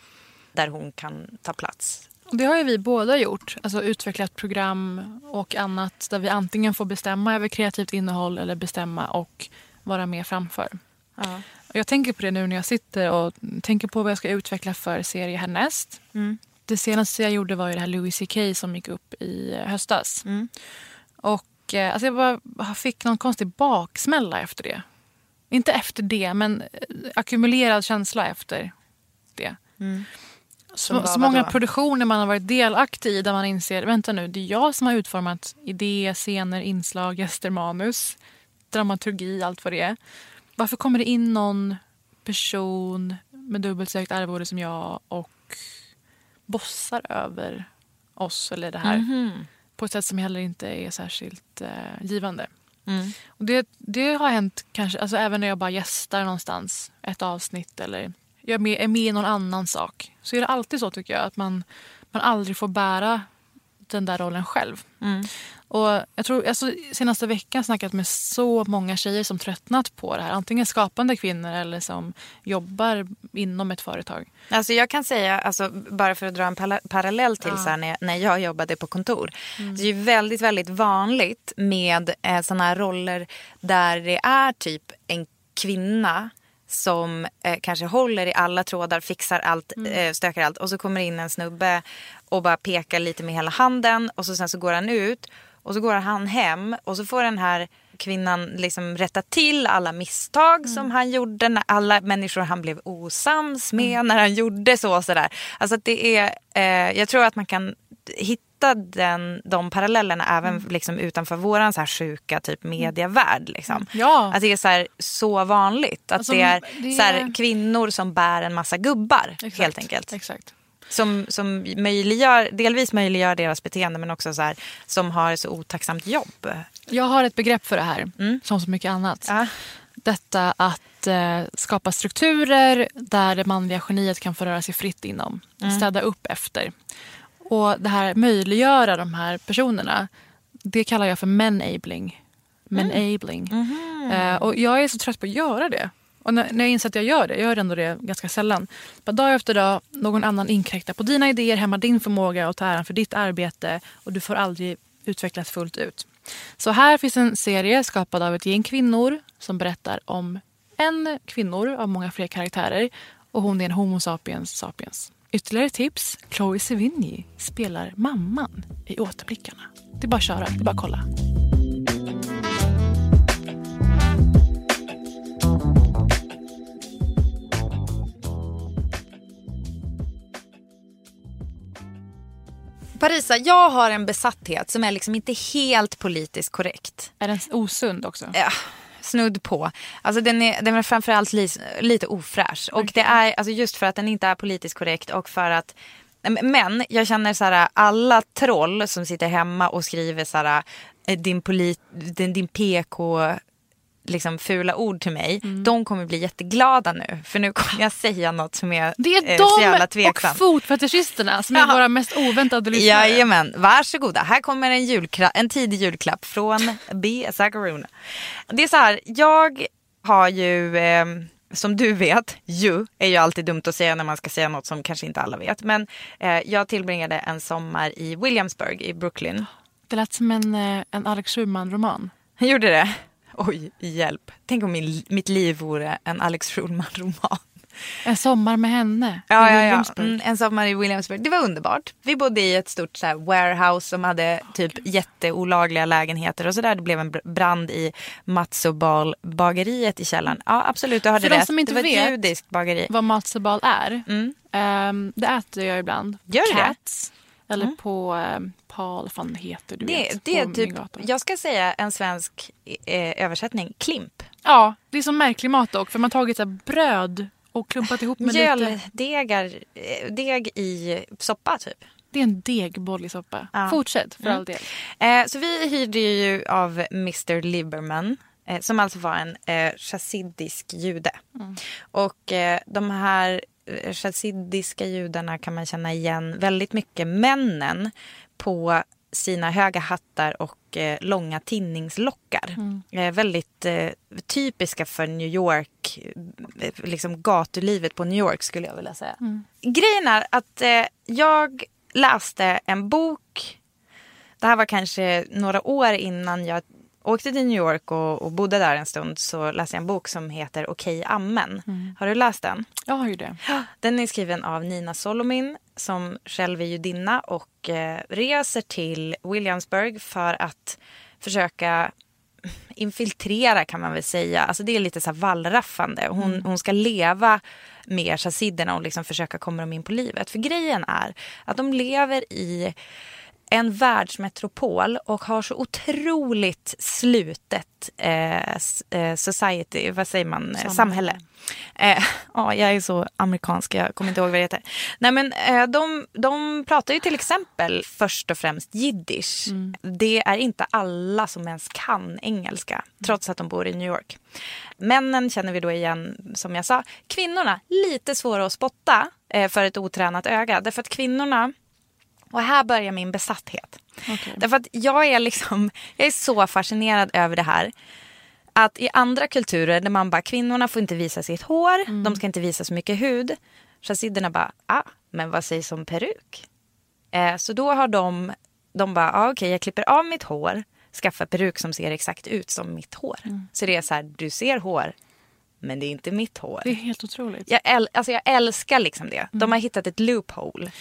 där hon kan ta plats. Det har ju vi båda gjort. Alltså utvecklat program och annat där vi antingen får bestämma över kreativt innehåll eller bestämma och vara med framför. Ja. Jag tänker på det nu när jag sitter och tänker på vad jag ska utveckla för serie härnäst. Mm. Det senaste jag gjorde var ju det här Louis CK som gick upp i höstas. Mm. Och eh, alltså jag bara fick någon konstig baksmälla efter det. Inte efter det, men eh, ackumulerad känsla efter det. Som Så, så många produktioner man har varit delaktig i där man inser, vänta nu, det är jag som har utformat idé, scener, inslag, gäster, manus, dramaturgi, allt vad det är. Varför kommer det in någon person med dubbelt så högt arvode som jag och bossar över oss eller det här Mhm. på ett sätt som heller inte är särskilt eh, givande. Mm. Och det, det har hänt kanske, alltså även när jag bara gästar någonstans, ett avsnitt eller jag är med, är med i någon annan sak. Så är det alltid så tycker jag att man, man aldrig får bära den där rollen själv. Mm. Och jag tror, alltså, senaste veckan snackat med så många tjejer som tröttnat på det här. Antingen skapande kvinnor eller som jobbar inom ett företag. Alltså jag kan säga, alltså, bara för att dra en pala- parallell till Ja. så här, när, jag, när jag jobbade på kontor. Det är väldigt, väldigt vanligt med eh, såna här roller där det är typ en kvinna som eh, kanske håller i alla trådar, fixar allt, eh, stökar allt och så kommer in en snubbe och bara pekar lite med hela handen och så sen så går han ut och så går han hem och så får den här kvinnan liksom rätta till alla misstag som han gjorde, när alla människor han blev osams med när han gjorde så och sådär. Alltså det är, eh, jag tror att man kan hitta den, de parallellerna även liksom utanför våran så här sjuka typ medievärld. Liksom. Ja. Att det är så, här, så vanligt. Att Alltså, det är, det Så här, är- kvinnor som bär en massa gubbar helt Exakt, enkelt. Exakt. Som, som möjliggör, delvis möjliggör deras beteende men också så här, som har så otacksamt jobb. Jag har ett begrepp för det här, som så mycket annat. Detta att eh, skapa strukturer där det manliga geniet kan få röra sig fritt inom. Mm. Städa upp efter. Och det här möjliggöra de här personerna, det kallar jag för menabling. Menabling. Eh, och jag är så trött på att göra det. Och när, när jag inser att jag gör det, jag gör ändå det ganska sällan. Bara dag efter dag, någon annan inkräktar på dina idéer, hämmar din förmåga och tar äran för ditt arbete och du får aldrig utvecklas fullt ut. Så här finns en serie skapad av ett gäng kvinnor som berättar om en kvinnor av många fler karaktärer och hon är en Homo sapiens sapiens. Ytterligare tips, Chloe Sevigny spelar mamman i Återblickarna. Det är bara att köra, det är bara att kolla. Parisa, jag har en besatthet som är liksom inte helt politiskt korrekt. Är den osund också? Ja, snudd på. Alltså den är, den är framförallt li, lite ofräsch. Och det är alltså just för att den inte är politiskt korrekt och för att men jag känner så här, alla troll som sitter hemma och skriver så här, eh, din, polit, din, din PK liksom fula ord till mig. Mm. De kommer bli jätteglada nu. För nu kommer jag säga något som är, Det är eh, så jävla de och tveksamt. fotfetischisterna som är våra mest oväntade lyssnare. Jajamän, varsågoda. Här kommer en, julkla- en tidig julklapp från B. Zagaruna. Det är så här, jag har ju eh, som du vet, ju, är ju alltid dumt att säga när man ska säga något som kanske inte alla vet. Men eh, jag tillbringade en sommar i Williamsburg i Brooklyn. Det lät som en, eh, en Alex Schulman-roman. Gjorde det? Oj, hjälp. Tänk om min, mitt liv vore en Alex Schulman-roman. En sommar med henne Ja, i ja, ja. Mm, en sommar i Williamsburg. Det var underbart. Vi bodde i ett stort så här, warehouse som hade typ jätteolagliga lägenheter och sådär. Det blev en br- brand i Matsobal bageriet i källaren. Ja, absolut, du hörde För de rätt. som inte det var ett judiskt bageri. vad matzebal är. ehm, det äter jag ibland. Gör du det? Cats. Eller på um, Paul, fan heter du Det, vet, det är typ, jag ska säga en svensk eh, översättning, klimp. Ja, det är som märklig mat dock. För man har tagit så bröd och klumpat ihop med lite... Mjöldegar, eh, deg i soppa typ. Det är en degboll i soppa. Ja. Fortsätt för Mm. all del. Eh, så vi hyrde ju av Mr Lieberman. Eh, som alltså var en eh, chassidisk jude. Och eh, de här eh, chassidiska judarna kan man känna igen väldigt mycket. Männen på sina höga hattar och eh, långa tinningslockar. Eh, väldigt eh, typiska för New York, eh, liksom gatulivet på New York skulle jag vilja säga. Grejen är att eh, jag läste en bok det här var kanske några år innan jag åkte till New York och, och bodde där en stund så läste jag en bok som heter Okej amen. Har du läst den? Jag har ju det. Den är skriven av Nina Solomin som själv är judinna och eh, reser till Williamsburg för att försöka infiltrera kan man väl säga. Alltså det är lite så här wallraffande. Hon, hon ska leva med chassiderna och liksom försöka komma dem in på livet. För grejen är att de lever i en världsmetropol och har så otroligt slutet eh, eh, society, vad säger man, samhälle. samhälle. Eh, ja, jag är så amerikansk, jag kommer inte ihåg vad det heter. Nej, men, eh, de, de pratar ju till exempel först och främst jiddisch. Det är inte alla som ens kan engelska, trots att de bor i New York. Männen känner vi då igen, som jag sa. Kvinnorna, lite svåra att spotta eh, för ett otränat öga. Därför att kvinnorna och här börjar min besatthet. Därför att jag är liksom, jag är så fascinerad över det här. Att i andra kulturer där man bara, kvinnorna får inte visa sitt hår, de ska inte visa så mycket hud. Chassiderna bara, ah, men vad sägs om peruk? Eh, så då har de, de bara, ah, okej jag klipper av mitt hår, skaffar peruk som ser exakt ut som mitt hår. Så det är så här, du ser hår, men det är inte mitt hår. Det är helt otroligt. Jag, äl- alltså jag älskar liksom det. De har hittat ett loophole.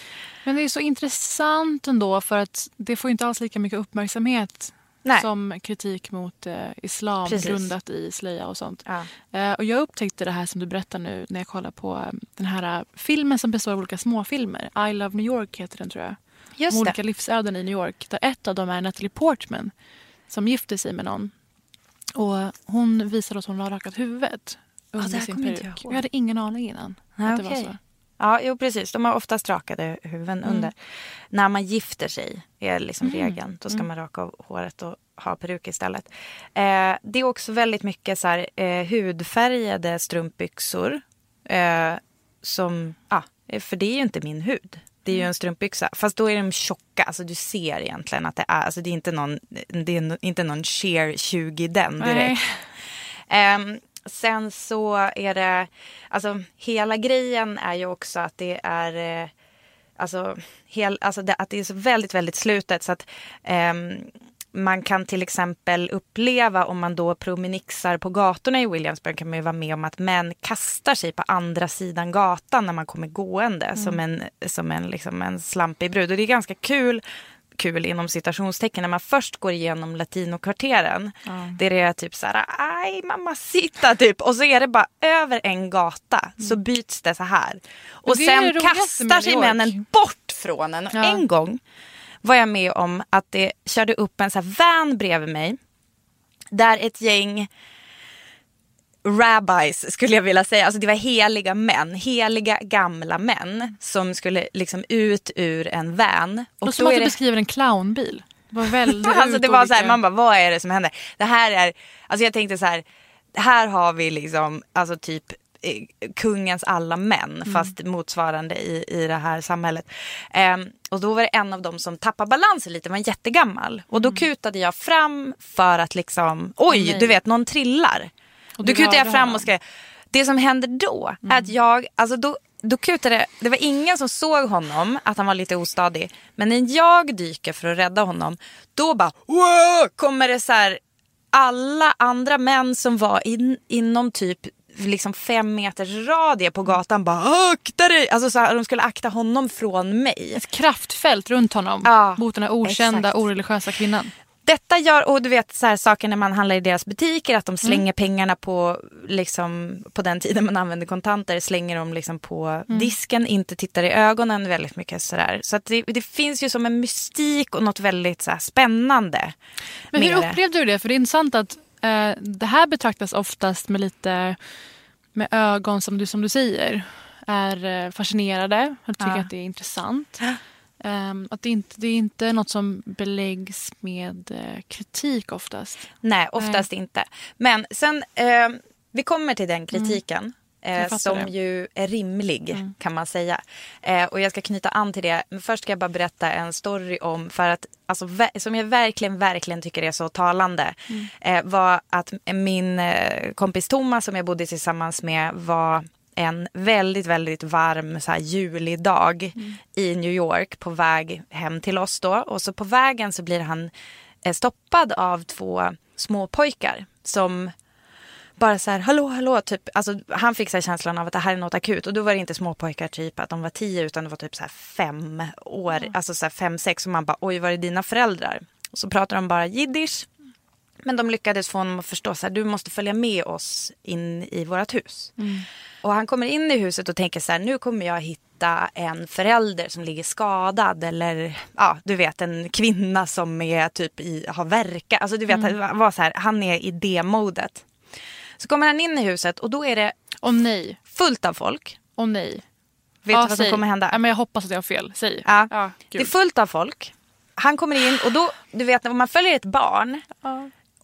Men det är så intressant ändå för att det får inte alls lika mycket uppmärksamhet Nej. som kritik mot eh, islam Precis. grundat i slöja och sånt. Ja. Eh, och jag upptäckte det här som du berättar nu när jag kollar på eh, den här eh, filmen som består av olika småfilmer. I Love New York heter den tror jag. Just Om det. olika livsöden i New York. Där ett av dem är Natalie Portman som gifter sig med någon. Och hon visar att hon har rakat huvudet under det här sin kommer inte peruk. jag ihåg. Jag hade ingen aning innan Nej, att det okej. var så. Ja, jo precis. De har oftast rakade huvuden under. När man gifter sig är liksom regeln. Då ska man raka av håret och ha peruk istället. Eh, det är också väldigt mycket så här, eh, hudfärgade strumpbyxor. Eh, som, ja, för det är ju inte min hud. Det är ju en strumpbyxa. Fast då är de tjocka. Alltså du ser egentligen att det är, alltså det är inte någon, det är no- inte någon sheer 20 den direkt. Nej. Sen så är det, alltså hela grejen är ju också att det är, eh, alltså, hel, alltså det, att det är så väldigt, väldigt slutet så att ehm, man kan till exempel uppleva om man då promenixar på gatorna i Williamsburg kan man ju vara med om att män kastar sig på andra sidan gatan när man kommer gående som en, som en, liksom en slampig brud. Och det är ganska kul kul inom citationstecken när man först går igenom latinokvarteren. Det är typ så här, aj mamacita typ. Och så är det bara över en gata så byts det så här. Och sen kastar sig männen bort från en. Och Ja. en gång var jag med om att det körde upp en så här van bredvid mig. Där ett gäng rabbis skulle jag vilja säga. Alltså det var heliga män, heliga gamla män som skulle liksom ut ur en van. Och Och som då att du det... beskriver en clownbil. Det var väldigt Alltså det var så här, man bara vad är det som händer? Det här är, alltså jag tänkte så här, här har vi liksom, alltså typ eh, kungens alla män fast motsvarande i, i det här samhället. Ehm, och då var det en av dem som tappade balansen lite, var jättegammal. Och då kutade jag fram för att liksom, oj nej. du vet någon trillar. Du kutade jag fram och skrev Det som händer då är att jag, alltså då, då kutade, det var ingen som såg honom, att han var lite ostadig. Men när jag dyker för att rädda honom, då bara wow, kommer det så här, alla andra män som var in, inom typ liksom fem meters radie på gatan bara akta dig! Alltså så här, de skulle akta honom från mig. Ett kraftfält runt honom Ja, mot den här okända, exakt. oreligiösa kvinnan. Detta gör, och du vet så här, saker när man handlar i deras butiker, att de slänger Mm. pengarna på, liksom, på den tiden man använde kontanter, slänger dem liksom på Mm. disken, inte tittar i ögonen väldigt mycket sådär. Så att det, det finns ju som en mystik och något väldigt så här, spännande. Men hur upplevde du det? För det är intressant att eh, det här betraktas oftast med lite med ögon som du, som du säger är eh, fascinerade och tycker Ja. att det är intressant. Ehm, att det, inte, det är inte något som beläggs med eh, kritik oftast. Nej, oftast inte. Men sen, eh, vi kommer till den kritiken. Mm. Eh, fattar som det. Mm. ju är rimlig kan man säga. Eh, och jag ska knyta an till det. Men först ska jag bara berätta en story om, för att, alltså, som jag verkligen, verkligen tycker är så talande. Mm. Var att min kompis Thomas som jag bodde tillsammans med var en väldigt, väldigt varm så här, julig dag Mm. i New York på väg hem till oss då. Och så på vägen så blir han eh, stoppad av två små pojkar som bara så här, hallå, hallå, typ, alltså han fick så känslan av att det här är något akut. Och då var det inte småpojkar typ att de var tio utan det var typ så här fem år, alltså så fem, sex. Och man bara, oj, var är dina föräldrar? Och så pratar de bara jiddisch. Men de lyckades få honom att förstå så här, du måste följa med oss in i vårt hus. Och han kommer in i huset och tänker så här, nu kommer jag hitta en förälder som ligger skadad eller ja, du vet en kvinna som är typ i, har verka. Alltså du vet, Mm. var så här, han är i det modet. Så kommer han in i huset och då är det Åh nej, fullt av folk. åh nej. Vet Ja, du vad som säg. kommer hända? Ja, men jag hoppas att jag har fel. Säg. Ja. Ja, det är fullt av folk. Han kommer in och då, du vet när man följer ett barn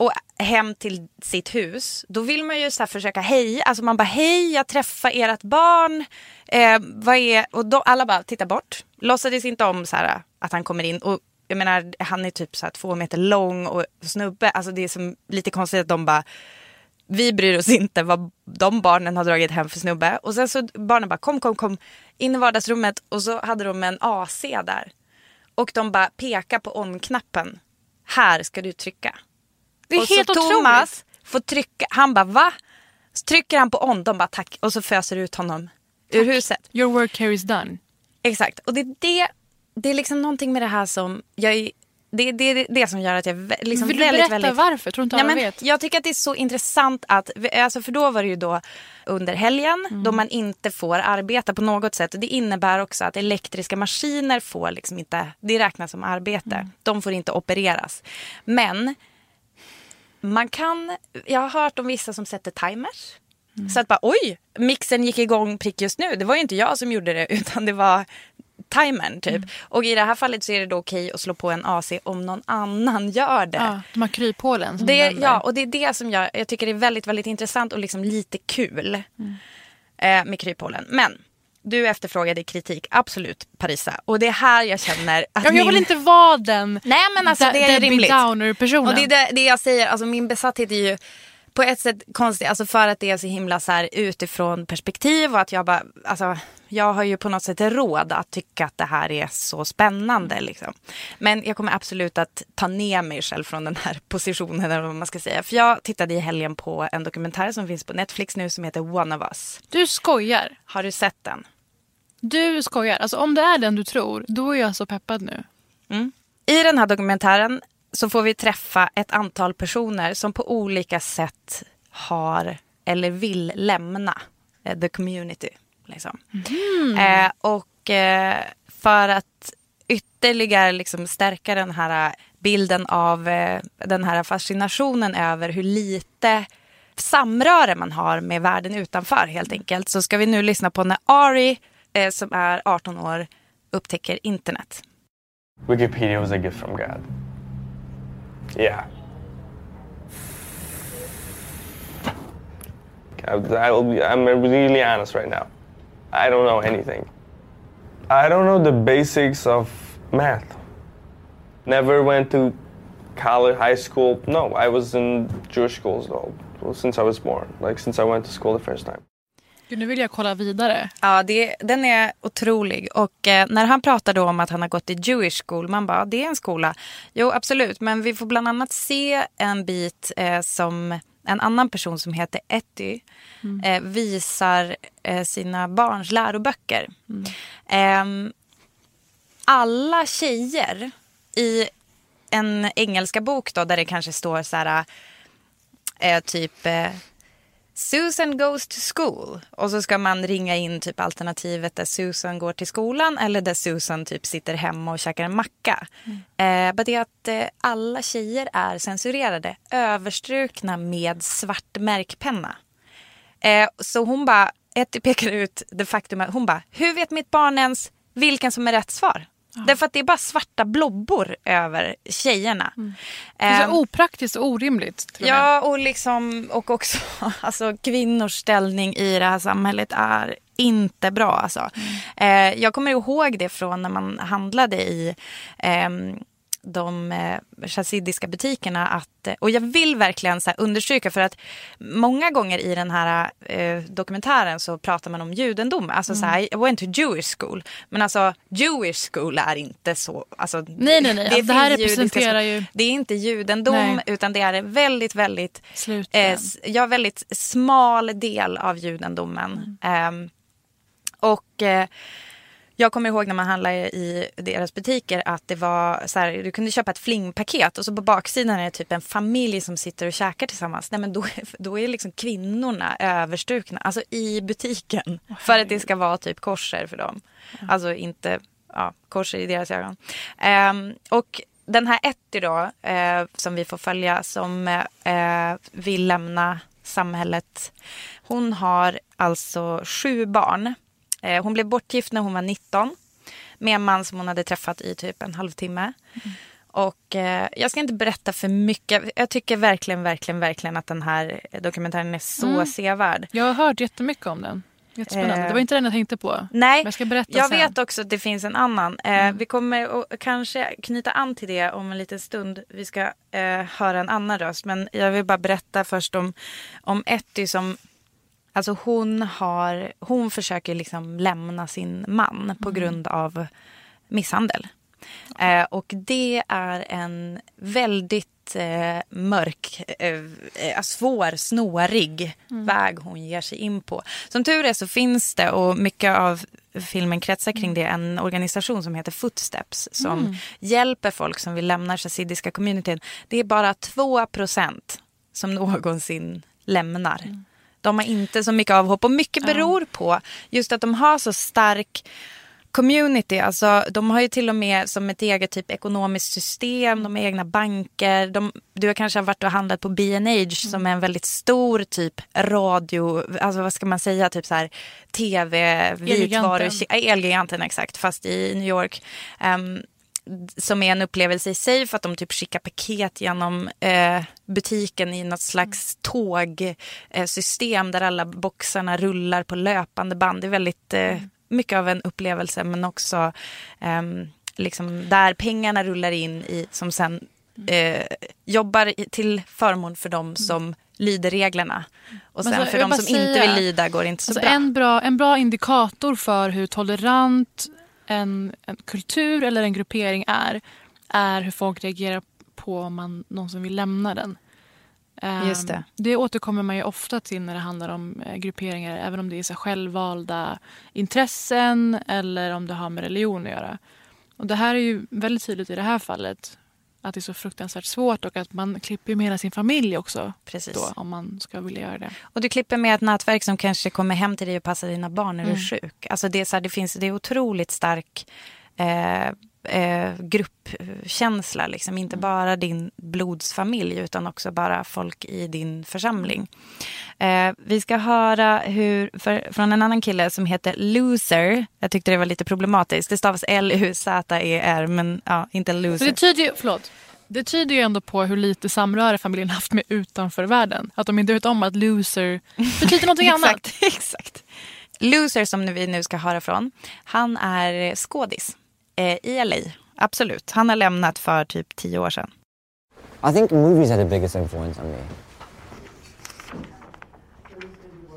och hem till sitt hus, då vill man ju så här försöka hej, alltså man bara hej jag träffar ert barn. Eh, vad är, och då, alla bara tittar bort, låtsades inte om så här, eh, att han kommer in. Och jag menar han är typ så här två meter lång och snubbe, alltså det är som, lite konstigt att de bara vi bryr oss inte vad de barnen har dragit hem för snubbe. Och sen så barnen bara kom, kom, kom in i vardagsrummet och så hade de en AC där. Och de bara pekar på on-knappen. Här ska du trycka. Det är och helt så otroligt. Thomas får trycka, han bara va? Så trycker han på on, de bara tack. Och så föser ut honom ur huset. Your work here is done. Exakt. Och det är det, det är liksom någonting med det här som jag är- det, det är det som gör att jag liksom Vill du väldigt, berätta väldigt... varför? Tror inte Nej, men vet. Jag tycker att det är så intressant att, alltså för då var det ju då under helgen Mm. då man inte får arbeta på något sätt. Det innebär också att elektriska maskiner får liksom inte, det räknas som arbete. Mm. De får inte opereras. Men man kan, jag har hört om vissa som sätter timers. Mm. Så att bara oj, mixen gick igång prick just nu. Det var ju inte jag som gjorde det utan det var timern typ. Mm. Och i det här fallet så är det då okej att slå på en AC om någon annan gör det. Ja, de här kryphålen. som Det, ja, och det är det som jag, jag tycker är väldigt, väldigt intressant och liksom lite kul Mm. eh, med kryphålen. Men du efterfrågade kritik, absolut Parisa. Och det är här jag känner att Ja, jag min... vill inte vara den Nej men alltså De- det är Debbie rimligt. Downer-personen. Och det är det, det jag säger, alltså min besatthet är ju på ett sätt konstigt, alltså för att det är så himla så här utifrån perspektiv och att jag bara, alltså jag har ju på något sätt råd att tycka att det här är så spännande liksom. Men jag kommer absolut att ta ner mig själv från den här positionen eller vad man ska säga. För jag tittade i helgen på en dokumentär som finns på Netflix nu som heter One of Us. Du skojar. Har du sett den? Du skojar. Alltså om det är den du tror, då är jag så peppad nu. I den här dokumentären så får vi träffa ett antal personer som på olika sätt har eller vill lämna eh, the community. Liksom. Eh, och eh, för att ytterligare liksom stärka den här bilden av eh, den här fascinationen över hur lite samröre man har med världen utanför helt enkelt så ska vi nu lyssna på när Ari eh, som är 18 år upptäcker internet. Wikipedia was a gift from God. Yeah. I, I will be, I'm really honest right now. I don't know anything. I don't know the basics of math. Never went to college, high school. No, I was in Jewish schools though, since I was born. Like since I went to school the first time. Gud, nu vill jag kolla vidare. Ja, det, den är otrolig. Och eh, när han pratar då om att han har gått i Jewish school, man bara, det är en skola. Jo, absolut, men vi får bland annat se en bit eh, som en annan person som heter Etty Mm. eh, visar eh, sina barns läroböcker. Ehm, alla tjejer i en engelska bok då, där det kanske står så här, eh, typ eh, Susan goes to school. Och så ska man ringa in typ alternativet där Susan går till skolan eller där Susan typ sitter hemma och käkar en macka. Eh, bara det att eh, alla tjejer är censurerade, överstrukna med svart märkpenna. Eh, så hon bara, Etty pekar ut det faktum att hon bara, hur vet mitt barn ens vilken som är rätt svar? Därför att det är bara svarta blobbor över tjejerna. Det är Ehm, så opraktiskt och orimligt. Ja, och, liksom, och också alltså, kvinnors ställning i det här samhället är inte bra. Alltså. Eh, jag kommer ihåg det från när man handlade i ehm, de eh, chassidiska butikerna. Att, eh, och jag vill verkligen så understryka för att många gånger i den här eh, dokumentären så pratar man om judendom. Alltså så här, I went to Jewish school. Men alltså Jewish school är inte så... Alltså, Nej, nej, nej. Alltså, det här representerar ju- Det är inte judendom Nej. utan det är en väldigt, väldigt, eh, ja, väldigt smal del av judendomen. Ehm, och eh, jag kommer ihåg när man handlade i deras butiker att det var så här, du kunde köpa ett flingpaket och så på baksidan är det typ en familj som sitter och käkar tillsammans. Nej men då, då är liksom kvinnorna överstukna, alltså i butiken. för att det ska vara typ korser för dem. Alltså inte ja, korser i deras ögon. Ehm, och den här Etty då, eh, som vi får följa, som eh, vill lämna samhället. Hon har alltså sju barn. Eh, hon blev bortgift när hon var 19 med en man som hon hade träffat i typ en halvtimme. Och eh, jag ska inte berätta för mycket. Jag tycker verkligen, verkligen, verkligen att den här dokumentären är så Mm. sevärd. Jag har hört jättemycket om den. Jättespännande. Eh, det var inte den jag tänkte på. Nej, Men jag ska berätta jag sen. vet också att det finns en annan. Eh, Vi kommer att kanske knyta an till det om en liten stund. Vi ska eh, höra en annan röst. Men jag vill bara berätta först om, om Etty som... Alltså hon, har, hon försöker liksom lämna sin man på grund av misshandel. Eh, och det är en väldigt eh, mörk, eh, eh, svår, snårig väg hon ger sig in på. Som tur är så finns det, och mycket av filmen kretsar kring det, en organisation som heter Footsteps som Mm. hjälper folk som vill lämna chassidiska communityn. Det är bara 2% som någonsin lämnar. De har inte så mycket avhopp och mycket beror på just att de har så stark community. Alltså, de har ju till och med som ett eget typ ekonomiskt system, de har egna banker. De, du har kanske varit och handlat på B&H som är en väldigt stor typ radio, alltså vad ska man säga, typ så här tv, vitvaru, Elgiganten. Elgiganten exakt, fast i New York. Ehm, som är en upplevelse i sig för att de typ skickar paket genom eh, butiken i något slags tågsystem eh, där alla boxarna rullar på löpande band. Det är väldigt eh, mycket av en upplevelse men också ehm, liksom där pengarna rullar in i som sen eh, jobbar till förmån för dem som lyder reglerna. Och sen så, för de som bara inte säga, vill lyda går det inte så alltså bra. En, bra, en bra indikator för hur tolerant en, en kultur eller en gruppering är, är hur folk reagerar på om man någonsin vill lämna den. Ehm, Just det. det återkommer man ju ofta till när det handlar om eh, grupperingar, även om det är så självvalda intressen eller om det har med religion att göra. Och det här är ju väldigt tydligt i det här fallet att det är så fruktansvärt svårt och att man klipper med hela sin familj också. Precis. Då, om man ska vilja göra det. Och du klipper med ett nätverk som kanske kommer hem till dig och passar dina barn när du är Mm. sjuk. Alltså det, är så här, det, finns, det är otroligt stark eh, eh, gruppkänsla. Liksom. Inte bara din blodsfamilj utan också bara folk i din församling. Eh, vi ska höra hur, för, från en annan kille som heter Loser. Jag tyckte det var lite problematiskt. Det stavas L-U-Z-E-R men ja, inte Så Loser. det tyder ju, förlåt. Det tyder ju ändå på hur lite samröre familjen haft med utanför världen. Att de inte vet om att loser betyder någonting annat. exakt, exakt. Loser som vi nu ska höra från, han är skådis eh, i LA. Absolut. Han har lämnat för typ tio år sedan. I think movies had the biggest influence on me.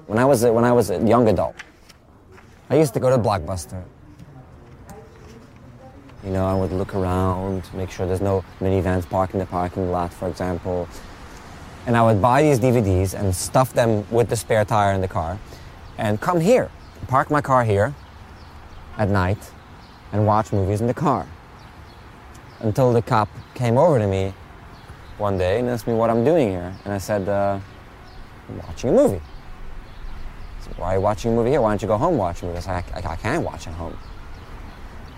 when I was a, when I was a young adult, I used to go to Blockbuster. You know, I would look around, make sure there's no minivans parked in the parking lot, for example. And I would buy these DVDs and stuff them with the spare tire in the car and come here, park my car here at night and watch movies in the car. Until the cop came over to me one day and asked me what I'm doing here. And I said, uh, I'm watching a movie. He said, Why are you watching a movie here? Why don't you go home watch a movie? I said, I, I, I can't watch at home.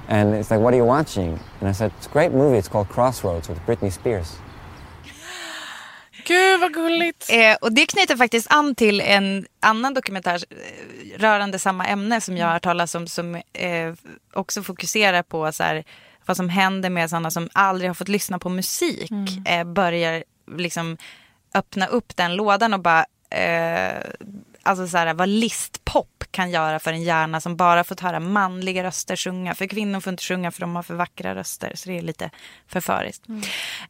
And it's like, what are you watching? And I said, it's a great movie. It's called Crossroads with Britney Spears. Vad gulligt. Eh, och det knyter faktiskt an till en annan dokumentär eh, rörande samma ämne som jag har talat om som eh, också fokuserar på så här, vad som händer med sådana som aldrig har fått lyssna på musik. Mm. Eh, börjar liksom öppna upp den lådan och bara eh, alltså så här, vad listpop kan göra för en hjärna som bara fått höra manliga röster sjunga. För kvinnor får inte sjunga för de har för vackra röster. Så det är lite förföriskt.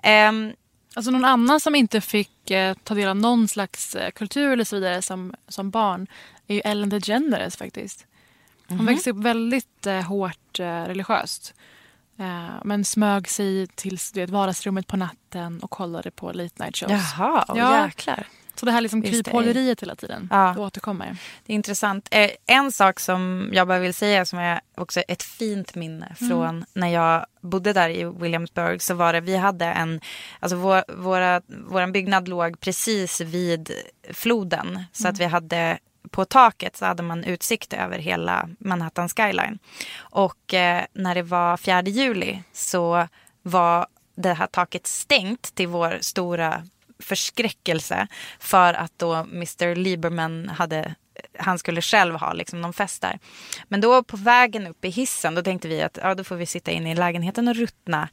Ehm, Alltså någon annan som inte fick eh, ta del av någon slags eh, kultur eller så vidare som, som barn är ju Ellen DeGeneres faktiskt. Hon Mhm. växte upp väldigt eh, hårt eh, religiöst. Eh, men smög sig till du vet, vardagsrummet på natten och kollade på late night shows. Jaha, åh, jäklar. Så det här liksom kryphåleriet hela tiden. Ja. Det återkommer. Det är intressant. Eh, en sak som jag bara vill säga som är också ett fint minne Mm. från när jag bodde där i Williamsburg så var det, vi hade en, alltså vår, våra, våran byggnad låg precis vid floden så att vi hade på taket så hade man utsikt över hela Manhattan skyline. Och eh, när det var 4 juli så var det här taket stängt till vår stora förskräckelse för att då Mr Lieberman hade han skulle själv ha liksom någon fest där. Men då på vägen upp i hissen då tänkte vi att ja, då får vi sitta inne i lägenheten och ruttna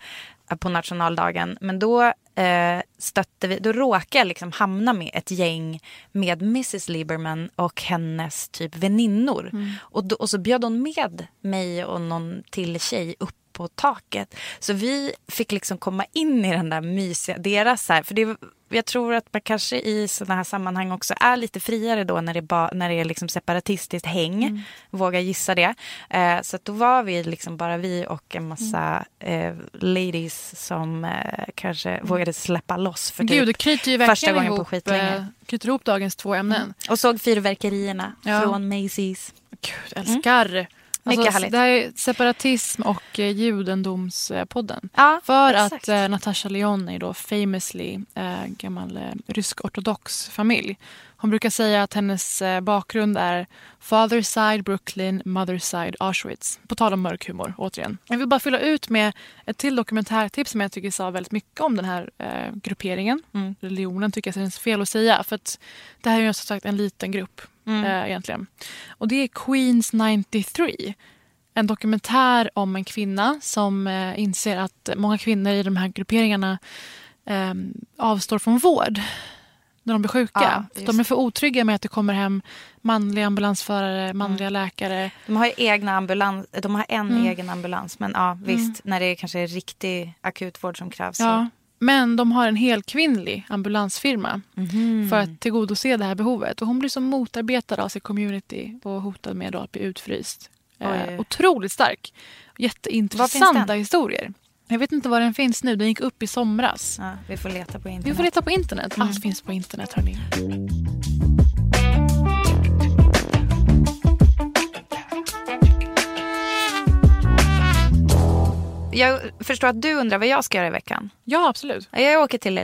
på nationaldagen. Men då eh, stötte vi, då råkade jag liksom hamna med ett gäng med Mrs Lieberman och hennes typ väninnor. Och, då, och så bjöd hon med mig och någon till tjej upp på taket. Så vi fick liksom komma in i den där mysiga, deras så här, för det, jag tror att man kanske i sådana här sammanhang också är lite friare då när det, ba, när det är liksom separatistiskt häng. Vågar gissa det. Eh, så då var vi liksom bara vi och en massa eh, ladies som eh, kanske vågade släppa loss för Gud, typ knyter ju första gången ihop, på skitlänge. eh, knyter ihop dagens två ämnen. Och såg fyrverkerierna Ja. från Macy's. Gud, älskar. Mycket Alltså, härligt. Det här är separatism och eh, judendomspodden. Ja, För exakt. att eh, Natasha Leon är då famously eh, gammal eh, rysk-ortodox familj. Hon brukar säga att hennes eh, bakgrund är father side Brooklyn, mother side Auschwitz. På tal om mörk humor, återigen. Jag vill bara fylla ut med ett till dokumentärtips som jag tycker sa väldigt mycket om den här eh, grupperingen. Mm. Religionen tycker jag känns fel att säga. För att det här är ju som sagt en liten grupp Mm. eh, egentligen. Och det är Queens 93. En dokumentär om en kvinna som eh, inser att många kvinnor i de här grupperingarna eh, avstår från vård när de blir sjuka. Ja, de är för otrygga med att det kommer hem manliga ambulansförare, manliga läkare. De har egna ambulans, de har en Mm. egen ambulans. Men ja, visst, när det är kanske är riktig akutvård som krävs. Ja. Men de har en helt kvinnlig ambulansfirma Mhm. för att tillgodose det här behovet. Och hon blir så motarbetad av sin community och hotad med att bli utfryst. Eh, otroligt stark. Jätteintressanta historier. Jag vet inte var den finns nu. Den gick upp i somras. Ja, vi får leta på internet. Vi får leta på internet. Mm. Allt finns på internet. Hörni. Jag förstår att du undrar vad jag ska göra i veckan. Ja, absolut. Jag åker till LA.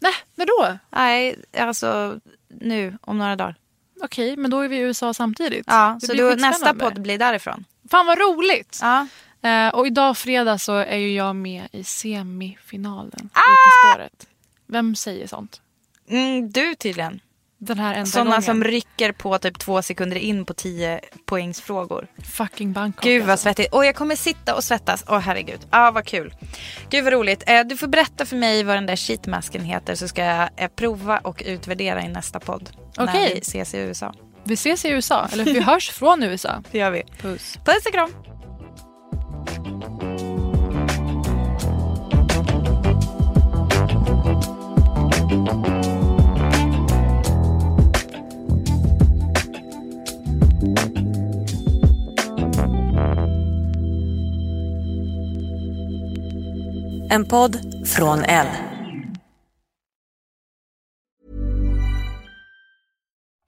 Nej, när då? Nej, alltså nu om några dagar. Okej, men då är vi i USA samtidigt. Ja, Det så då, nästa podd blir därifrån. Fan vad roligt! Ja. Eh, och idag fredag så är ju jag med i semifinalen Ah! i På spåret. Vem säger sånt? Mm, du tydligen. Den här enda Sådana gången. som rycker på typ två sekunder in på tio poängsfrågor. Fucking Bangkok. Gud vad alltså. svettigt. Och jag kommer sitta och svettas. Åh herregud. Ja ah, vad kul. Gud vad roligt. Eh, du får berätta för mig vad den där sheetmasken heter så ska jag eh, prova och utvärdera i nästa podd. När Okej. vi ses i USA. Vi ses i USA, eller vi hörs från USA. Det gör vi. Puss. Puss och kram. En podd från L.